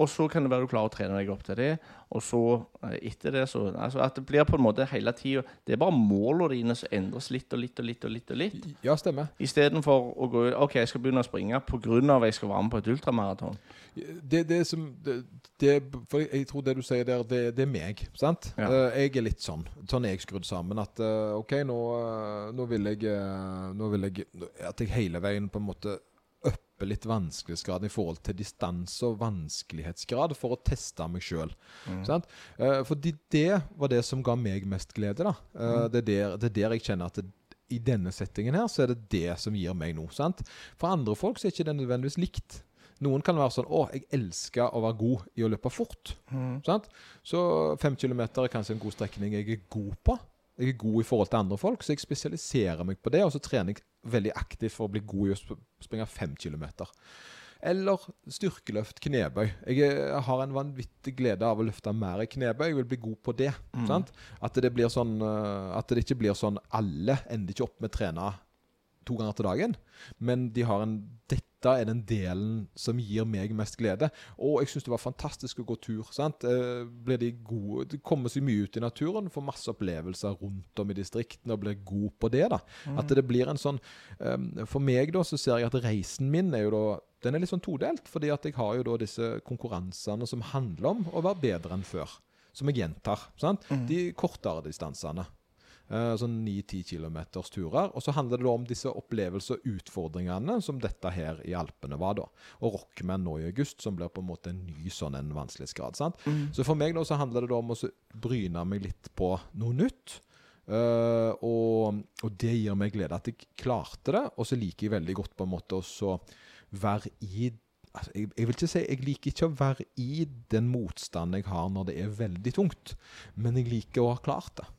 Og så kan det være du klarer å trene deg opp til det. Og så eh, etter det så altså At det blir på en måte hele tida Det er bare målene dine som endres litt og litt og litt. og litt og litt Ja, stemmer. Istedenfor å gå OK, jeg skal begynne å springe pga. jeg skal være med på et ultramaraton. Det, det som det, det, For jeg tror det du sier der, det, det er meg. sant? Ja. Eh, jeg er litt sånn. Sånn er jeg skrudd sammen. At eh, OK, nå, nå vil jeg Nå vil jeg At jeg hele veien på en måte upper litt vanskelighetsgraden i forhold til distanse og vanskelighetsgrad for å teste meg sjøl. Mm. Uh, fordi det var det som ga meg mest glede. da. Eh, Mm. det, er der, det er der jeg kjenner at det, i denne settingen her, så er det det som gir meg noe. sant? For andre folk så er ikke det nødvendigvis likt. Noen kan være sånn 'Å, jeg elsker å være god i å løpe fort'. Mm. Sant? Så fem kilometer er kanskje en god strekning jeg er god på. Jeg er god i forhold til andre folk, så jeg spesialiserer meg på det. Og så trener jeg veldig aktivt for å bli god i å springe fem kilometer. Eller styrkeløft, knebøy. Jeg er- har en vanvittig glede av å løfte mer i knebøy. Jeg vil bli god på det. Sant? At det blir sånn eh, At det ikke blir sånn alle ender ikke opp med å trene to ganger til dagen. Men de har en dette er den delen som gir meg mest glede. Og jeg syns det var fantastisk å gå tur. sant? Eh, blir de gode, de Kommer seg mye ut i naturen, får masse opplevelser rundt om i distriktene og blir god på det. da. At det blir en sånn eh, For meg da, så ser jeg at reisen min er jo da den er litt sånn todelt. fordi at jeg har jo da disse konkurransene som handler om å være bedre enn før. Som jeg gjentar. sant? De kortere distansene. Eh, sånn 9-10 km turer. Og så handler det da om disse opplevelser og utfordringene som dette her i Alpene var. da. Og Rockman nå i august, som blir på en måte en ny sånn en vanskelighetsgrad. sant? Så for meg da så handler det da om å bryne meg litt på noe nytt. Uh, og, og det gir meg glede at jeg klarte det. Og så liker jeg veldig godt på en måte å være i altså, jeg, jeg vil ikke si Jeg liker ikke å være i den motstanden jeg har når det er veldig tungt, men jeg liker å ha klart det.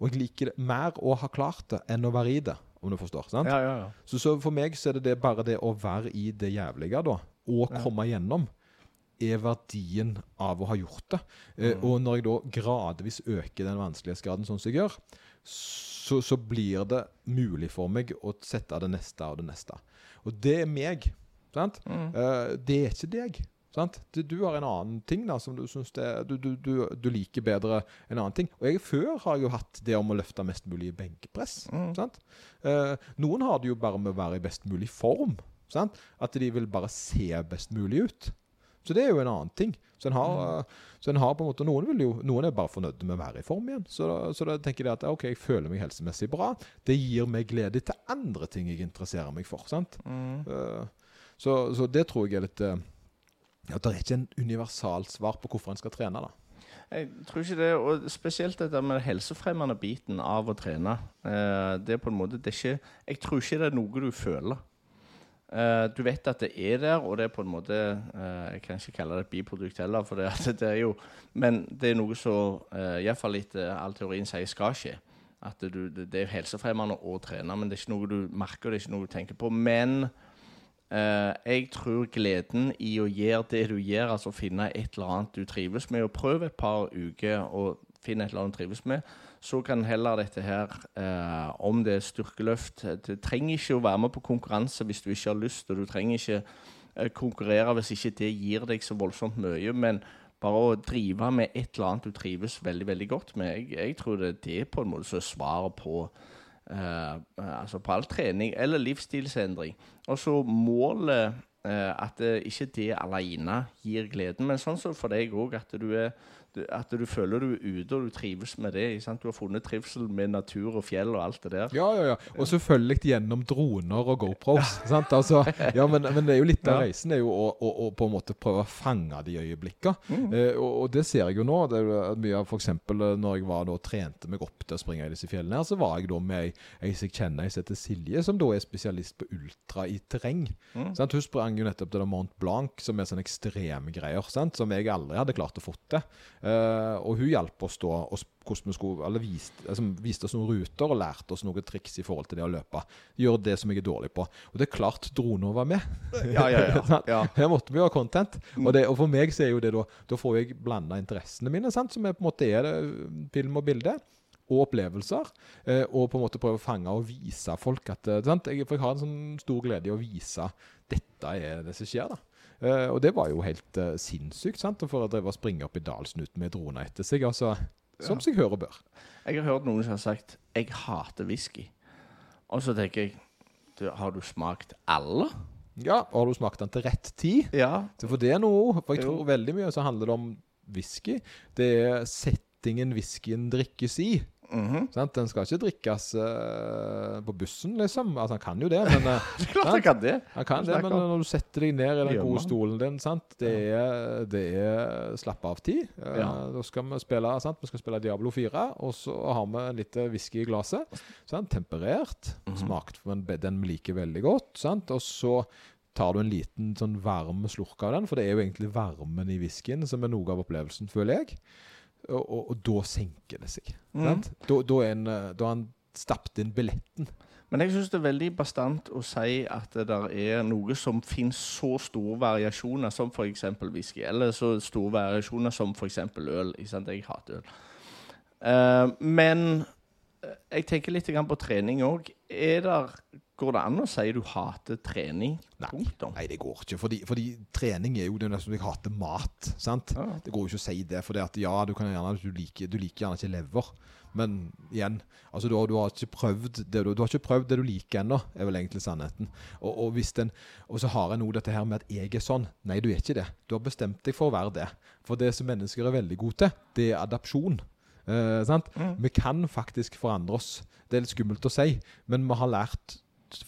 Og jeg liker det mer å ha klart det enn å være i det, om du forstår. sant? Ja, ja, ja. Så, så for meg så er det, det bare det å være i det jævlige, da, og komme gjennom, er verdien av å ha gjort det. Eh, og når jeg da gradvis øker den vanskelighetsgraden sånn som jeg gjør, så, så blir det mulig for meg å sette det neste og det neste. Og det er meg. Sant? Eh, det er ikke deg. Sant? Du, du har en annen ting da, som du syns det, du, du, du, du liker bedre en annen ting. Og jeg før har jeg jo hatt det om å løfte mest mulig benkepress. Sant? Eh, noen har det jo bare med å være i best mulig form. Sant? At de vil bare se best mulig ut. Så det er jo en annen ting. Så en har, så en har på en måte, noen, vil jo, noen er bare fornøyd med å være i form igjen. Så, så da tenker de at ok, jeg føler meg helsemessig bra. Det gir meg glede til andre ting jeg interesserer meg for. sant? Eh, så, så det tror jeg er litt eh, At det er ikke en universalsvar svar på hvorfor en skal trene. da. Jeg tror ikke det, og spesielt dette med den helsefremmende biten av å trene. Eh, det er på en måte, det er ikke, Jeg tror ikke det er noe du føler. Eh, du vet at det er der, og det er på en måte eh, Jeg kan ikke kalle det et biprodukt heller, for det, det er jo Men det er noe som uh, iallfall etter all teorien sier skal skje. At du, det er helsefremmende å trene, men det er ikke noe du merker, det er ikke noe du tenker på. Men Eh, jeg tror gleden i å gjøre det du gjør, altså finne et eller annet du trives med, og prøve et par uker og finne et eller annet du trives med, så kan heller dette her, eh, om det er styrkeløft Du trenger ikke å være med på konkurranse hvis du ikke har lyst, og du trenger ikke eh, konkurrere hvis ikke det gir deg så voldsomt mye, men bare å drive med et eller annet du trives veldig veldig godt med, jeg, jeg tror det er det på en måte som er svaret på altså på all trening eller livsstilsendring. Og så målet eh, at ikke det alene gir gleden, men sånn som for deg òg, at du er at du føler du er ute og du trives med det. Sant? Du har funnet trivsel med natur og fjell og alt det der. Ja, ja, ja. Og selvfølgelig gjennom droner og GoPros. sant? Altså, ja, men, men det er jo litt av reisen er jo å, å, å på en måte prøve å fange de øyeblikkene. Mm. Eh, og, og det ser jeg jo nå. Det er mye av eksempel eh, når jeg var da, trente meg opp til å springe i disse fjellene, her, så var jeg da med ei, ei jeg kjenner, ei som heter Silje, som da er spesialist på ultra i terreng. Mm. Sant? Hun sprang jo nettopp til Mont Blanc, som er sånne ekstreme greier, sant? som jeg aldri hadde klart å få til. Eh, og hun hjalp oss da hvordan vi skulle, eller viste, altså, viste oss noen ruter og lærte oss noen triks i forhold til det å løpe. Gjøre det som jeg er dårlig på. Og det er klart droner var med. Ja, ja, ja. Ja. Her måtte vi ha content. Og, det, og for meg så er jo det da Da får jeg blanda interessene mine, sant? som er på en måte er det, film og bilde. Og opplevelser. Eh, og på en måte prøve å fange og vise folk at eh, sant? Jeg, For jeg har en sånn stor glede i å vise dette er det som skjer. da Eh, og det var jo helt uh, sinnssykt, sant? For å drive og springe opp i dalsnuten med drone etter seg. altså, Som Ja. seg hør og bør. Jeg har hørt noen som har sagt 'jeg hater whisky'. Og så tenker jeg du, Har du smakt alle? Ja, og har du smakt den til rett tid? Ja. For det er noe For jeg Jo. tror veldig mye så handler det om whisky. Det er settingen whiskyen drikkes i. Mhm. -hmm. Den skal ikke drikkes uh, på bussen, liksom. Altså, han kan jo det, men uh, klart han kan det. Han kan det, men når du setter deg ned i den gode stolen din, sant? Det, er, det er slapp av-tid. Uh, Ja. Da skal vi spille sant? Vi skal spille Diablo 4, og så har vi litt whisky i glasset. Sant? Temperert. Mhm. Smakt for en, den vi liker veldig godt. Sant? Og så tar du en liten sånn varm slurk av den, for det er jo egentlig varmen i whiskyen som er noe av opplevelsen, føler jeg. Og, og, og da senker det seg. Mm. Da, da, er en, eh, da har han stappet inn billetten. Men jeg syns det er veldig bastant å si at det der er noe som finnes så store variasjoner som f.eks. whisky, eller så store variasjoner som f.eks. øl. Ikke sant? Jeg hater øl. Uh, men eh, jeg tenker litt på trening òg. Går det an å si du hater trening? Nei. Nei, det går ikke. Fordi, fordi trening er jo det nesten som jeg hater mat. sant? Ja. Det går jo ikke å si det. For det at ja, du kan gjerne du liker, du liker gjerne ikke lever. Men igjen, altså du har, du har ikke prøvd det du, du har ikke prøvd det du liker ennå, er vel egentlig sannheten. Og, og, hvis den, og så har jeg nå dette her med at jeg er sånn. Nei, du er ikke det. Du har bestemt deg for å være det. For det som mennesker er veldig gode til, det er adapsjon. Eh, sant? Mm. Vi kan faktisk forandre oss. Det er litt skummelt å si, men vi har lært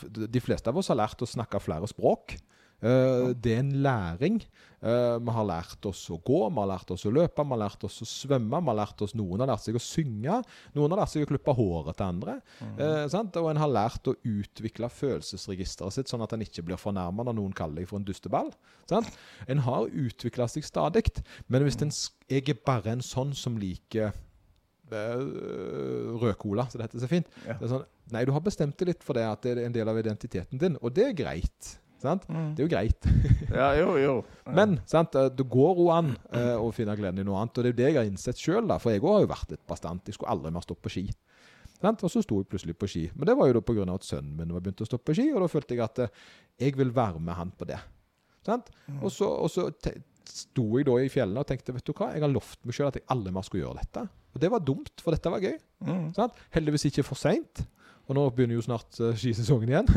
De fleste av oss har lært å snakke flere språk. Eh, det er en læring. Eh, vi har lært oss å gå, vi har lært oss å løpe, vi har lært oss å svømme. vi har lært oss, Noen har lært seg å synge, noen har lært seg å klippe håret til andre. Eh, sant? Og en har lært å utvikle følelsesregisteret sitt, sånn at en ikke blir fornærma når noen kaller deg for en dusteball. Sant? En har utvikla seg stadig. Men hvis en, jeg er bare en sånn som liker eh, rød cola, så det heter så fint. Ja. Det er sånn, nei, du har bestemt deg litt for det at det er en del av identiteten din, og det er greit. Sant? Mm. Det er jo greit. Ja, jo, jo. Men sant, eh, det går jo an uh, å finne gleden i noe annet. Og det er jo det jeg har innsett sjøl, for jeg har jo vært litt bastant. Jeg skulle aldri mer stå på ski. Sant? Og så sto jeg plutselig på ski. Men det var jo da pga. at sønnen min var begynt å stå på ski, og da følte jeg at uh, jeg vil være med han på det. Sant? Og så, og så sto jeg da i fjellene og tenkte vet du hva, jeg har lovt meg sjøl at jeg aldri mer skulle gjøre dette. Og det var dumt, for dette var gøy. Mm. Sant? Heldigvis ikke for seint. Og nå begynner jo snart uh, skisesongen igjen.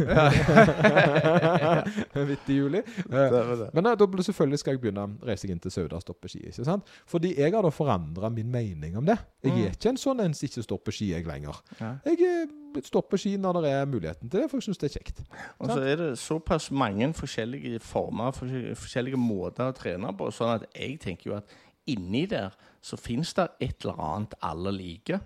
Midt i juli. Det. men uh, da selvfølgelig skal jeg begynne reise inn til Sauda og stoppe ski. ikke sant? Fordi jeg har da forandra min mening om det. Jeg Mm. er ikke en sånn en som ikke står på ski jeg lenger. Jeg eh, står på ski når det er muligheten til det, for jeg syns det er kjekt. Og så er det såpass mange forskjellige former, forskjellige måter å trene på, sånn at jeg tenker jo at inni der så fins det et eller annet alle liker.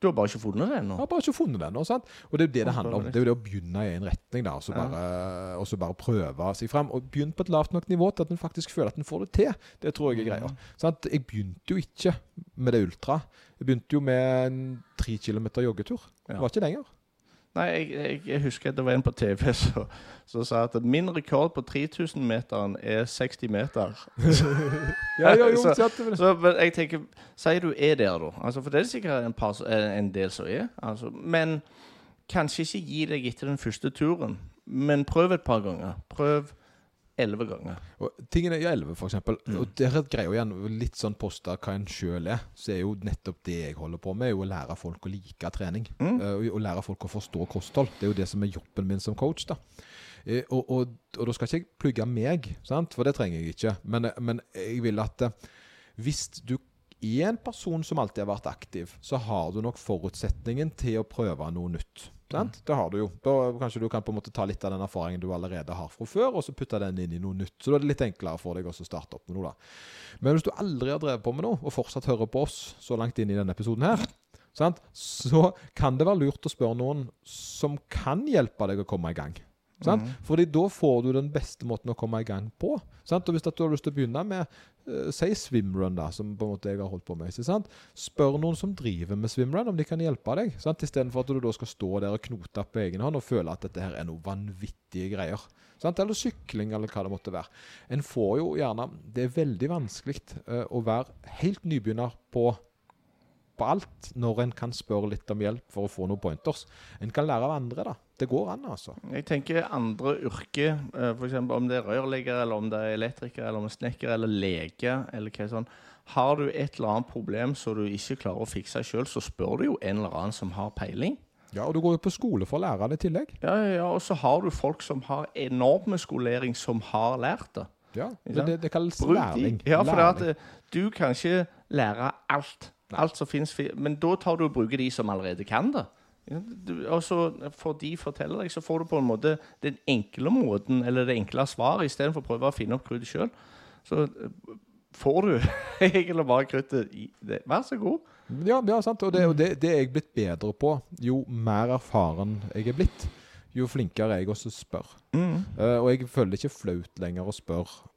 Du har bare ikke funnet det Jeg ennå. har bare ikke funnet det ennå. Og det er jo det det handler om. det er jo det å begynne i en retning, da, og så Ja. bare, så bare prøve seg fram. Og begynne på et lavt nok nivå til at en faktisk føler at en får det til. Det tror jeg er greia. Sant? Jeg begynte jo ikke med det ultra. Jeg begynte jo med en tre kilometer joggetur. Ja. Det var ikke lenger. Nei, jeg, jeg, husker det var en på TV som sa at min rekord på 3000-meteren er 60 meter. Ja, ja, jo, Så- Så men jeg tenker, Sier du er der, da? Altså, for det er det sikkert en, par, en del som er. Altså, men kanskje ikke gi deg etter den første turen. Men prøv et par ganger. Prøv elleve ganger. Og tingene i 11, for eksempel. Mm. Og der er greia igjen litt sånn posta hva en sjøl er. Så er jo nettopp det jeg holder på med, er jo å lære folk å like trening. Mm. Eh, og, og lære folk å forstå kosthold. Det er jo det som er jobben min som coach. da. Eh, og, og, og da skal ikke jeg plugge meg, sant? for det trenger jeg ikke. Men, eh, men jeg vil at hvis du er en person som alltid har vært aktiv, så har du nok forutsetningen til å prøve noe nytt. Sant? Det har du jo. Da Kanskje du kan på en måte ta litt av den erfaringen du allerede har fra før, og så putte den inn i noe nytt. Så da er det litt enklere for deg å starte opp med noe. da. Men hvis du aldri har drevet på med noe, og fortsatt hører på oss så langt inn i denne episoden her, sant? så kan det være lurt å spørre noen som kan hjelpe deg å komme i gang. Sant? Fordi da får du den beste måten å komme i gang på. Sant? Og hvis du har lyst til å begynne med uh, si swimrun, da, som på en måte jeg har holdt på med. Sant? Spør noen som driver med swimrun, om de kan hjelpe deg. Sant? Istedenfor at du da skal stå der og knote på egen hånd og føle at dette her er noe vanvittige greier. Sant? Eller sykling, eller hva det måtte være. En får jo gjerne Det er veldig vanskelig uh, å være helt nybegynner på på alt når en kan spørre litt om hjelp for å få noen pointers. En kan lære av andre, da. Det går an, altså. Jeg tenker andre yrker, eh, f.eks. om det er rørlegger, eller om det er elektriker, eller om det er snekker, eller lege, eller hva sånn. Har du et eller annet problem som du ikke klarer å fikse sjøl, så spør du jo en eller annen som har peiling. Ja, Og du går jo på skole for å lære det i tillegg. Ja, ja, ja, Og så har du folk som har enorme skolering, som har lært det. Ja, men det, det kalles Bruk lærling. Ja, for det at eh, du kan ikke lære alt. Alt som finnes, Men da tar du og bruker de som allerede kan det. Ja, Du, og så får de forteller deg, så får du på en måte den enkle måten, eller det enkle svaret, istedenfor å prøve å finne opp kruttet sjøl. Så eh, får du egentlig bare kruttet i det. Vær så god. Ja, ja sant. Og det, og det, det er jeg blitt bedre på. Jo mer erfaren jeg er blitt, jo flinkere er jeg også spør. Eh, og jeg føler det ikke flaut lenger å spørre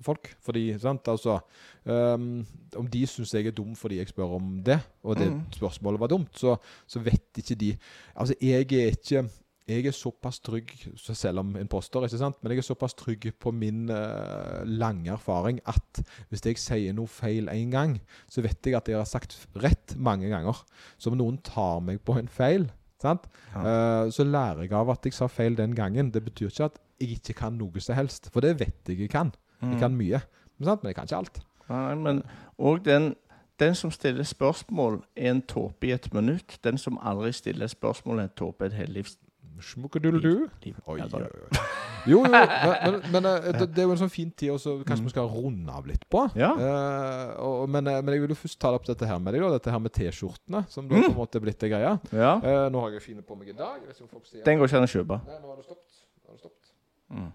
folk. Fordi, sant, altså um, Om de syns jeg er dum fordi jeg spør om det, og det spørsmålet var dumt, så, så vet ikke de Altså, jeg er ikke jeg er såpass trygg, selv om imposter, ikke sant? men jeg er såpass trygg på min uh, lange erfaring at hvis jeg sier noe feil en gang, så vet jeg at jeg har sagt rett mange ganger. Så om noen tar meg på en feil, sant? uh, så lærer jeg av at jeg sa feil den gangen. Det betyr ikke at jeg ikke kan noe som helst, for det vet jeg jeg kan. Jeg kan mye, men, sant? men jeg kan ikke alt. Nei, men og den, den som stiller spørsmål, er en tåpe i et minutt. Den som aldri stiller spørsmål, er en tåpe et helt livs... Liv. Oi, oi, oi. Jo, jo, men, men, men eh, det, er jo en sånn fin tid også, kanskje vi skal runde av litt på. Ja. Eh, og, men, eh, men jeg vil jo først ta opp dette her med deg, da, dette her med T-skjortene, som da på en måte er blitt det greia. Ja. Eh, nå har jeg fine på meg i dag. Den går ikke an å kjøpe. Nei, nå har det stoppet. Nå har det stoppet. Mm.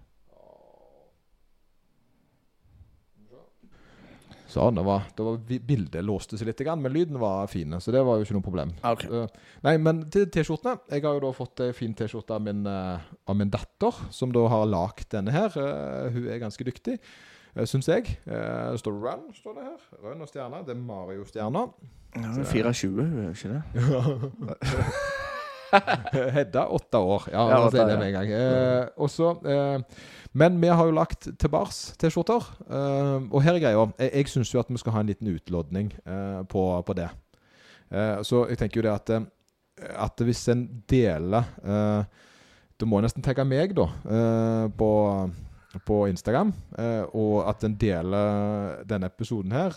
Sånn, det var, det var bildet låste seg litt, men lyden var fin, så det var jo ikke noe problem. Ok. Eh, nei, men til T-skjortene. Jeg har jo da fått ei fin T-skjorte av, min, eh, av min datter, som da har lagd denne her. Eh, hun er ganske dyktig, syns jeg. Eh, det står Run, står det her. Run og stjerne. Det er Mario-stjerna. Ja, det er 24, er det ikke det? Hedda, åtte år. Ja, Ja, la oss si det med en gang. Eh, og så, eh, men vi har jo lagt tilbake T-skjorter. Eh, og her er greia. Jeg, jeg syns jo at vi skal ha en liten utlodning eh, på, på det. Eh, så jeg tenker jo det at, at hvis en deler Da må nesten tagge meg, da, på, på Instagram. Og at en deler denne episoden her,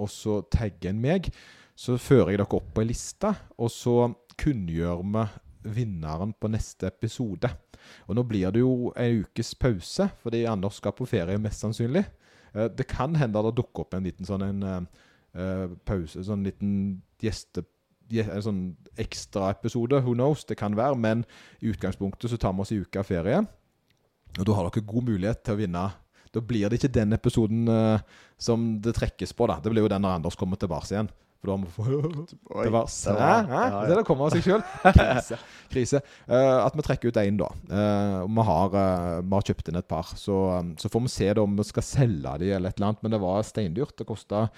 og så tagger en meg. Så fører jeg dere opp på ei liste, og så kunngjør vi vinneren på neste episode. Og nå blir det jo en ukes pause, fordi Anders skal på ferie, mest sannsynlig. Eh, Det kan hende det dukker opp en liten sånn en eh, pause, sånn liten gjeste... En sånn ekstraepisode, who knows, det kan være. Men i utgangspunktet så tar vi oss en uke av ferie. Og da har dere god mulighet til å vinne. Da blir det ikke den episoden uh, som det trekkes på, da. Det blir jo den når Anders kommer tilbake igjen. For da må få det var ja. Det kommer av seg sjøl. Krise. Krise. Uh, at vi trekker ut én, da. Uh, vi, har, uh, vi har kjøpt inn et par. Så, um, så får vi se da om vi skal selge de eller et eller annet. Men det var steindyrt. Det kosta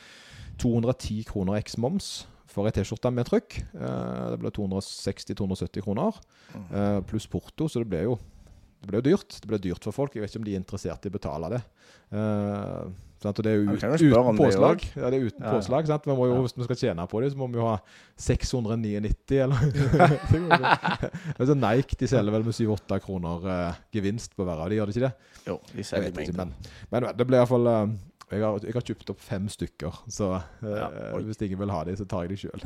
210 kroner eks moms for ei T-skjorte med trykk. Det ble 260-270 kroner. eh, pluss porto, så det ble jo det ble jo dyrt. Det ble dyrt for folk. Jeg vet ikke om de er interessert i å betale det. Uh? Og det er jo ut, uten påslag. Det, Ja, det er uten Ja, ja. påslag. Sant? Vi må jo. Hvis vi skal tjene på det, så må vi jo ha 699, eller altså Nike de selger vel med 7-8 kroner uh, gevinst på hver av de, gjør de ikke det? Jo, de selger ikke, men, men det blir iallfall uh, jeg, har- jeg har kjøpt opp fem stykker, så eh, oi. hvis ingen vil ha de, så tar jeg de sjøl.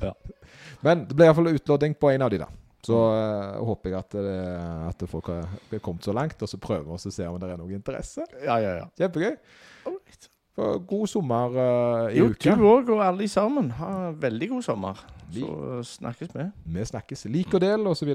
Ja. Men det ble iallfall utlodding på en av de, da. Så uh, håper jeg at, det, at folk har har kommet så langt, og så prøver vi å se om det er noe interesse. Ja, ja, ja. Kjempegøy. Alright. God sommer uh, i Jo, uka. du òg og alle sammen. Ha veldig god sommer. Vi- Så snakkes vi. Vi snakkes. Lik og del, og så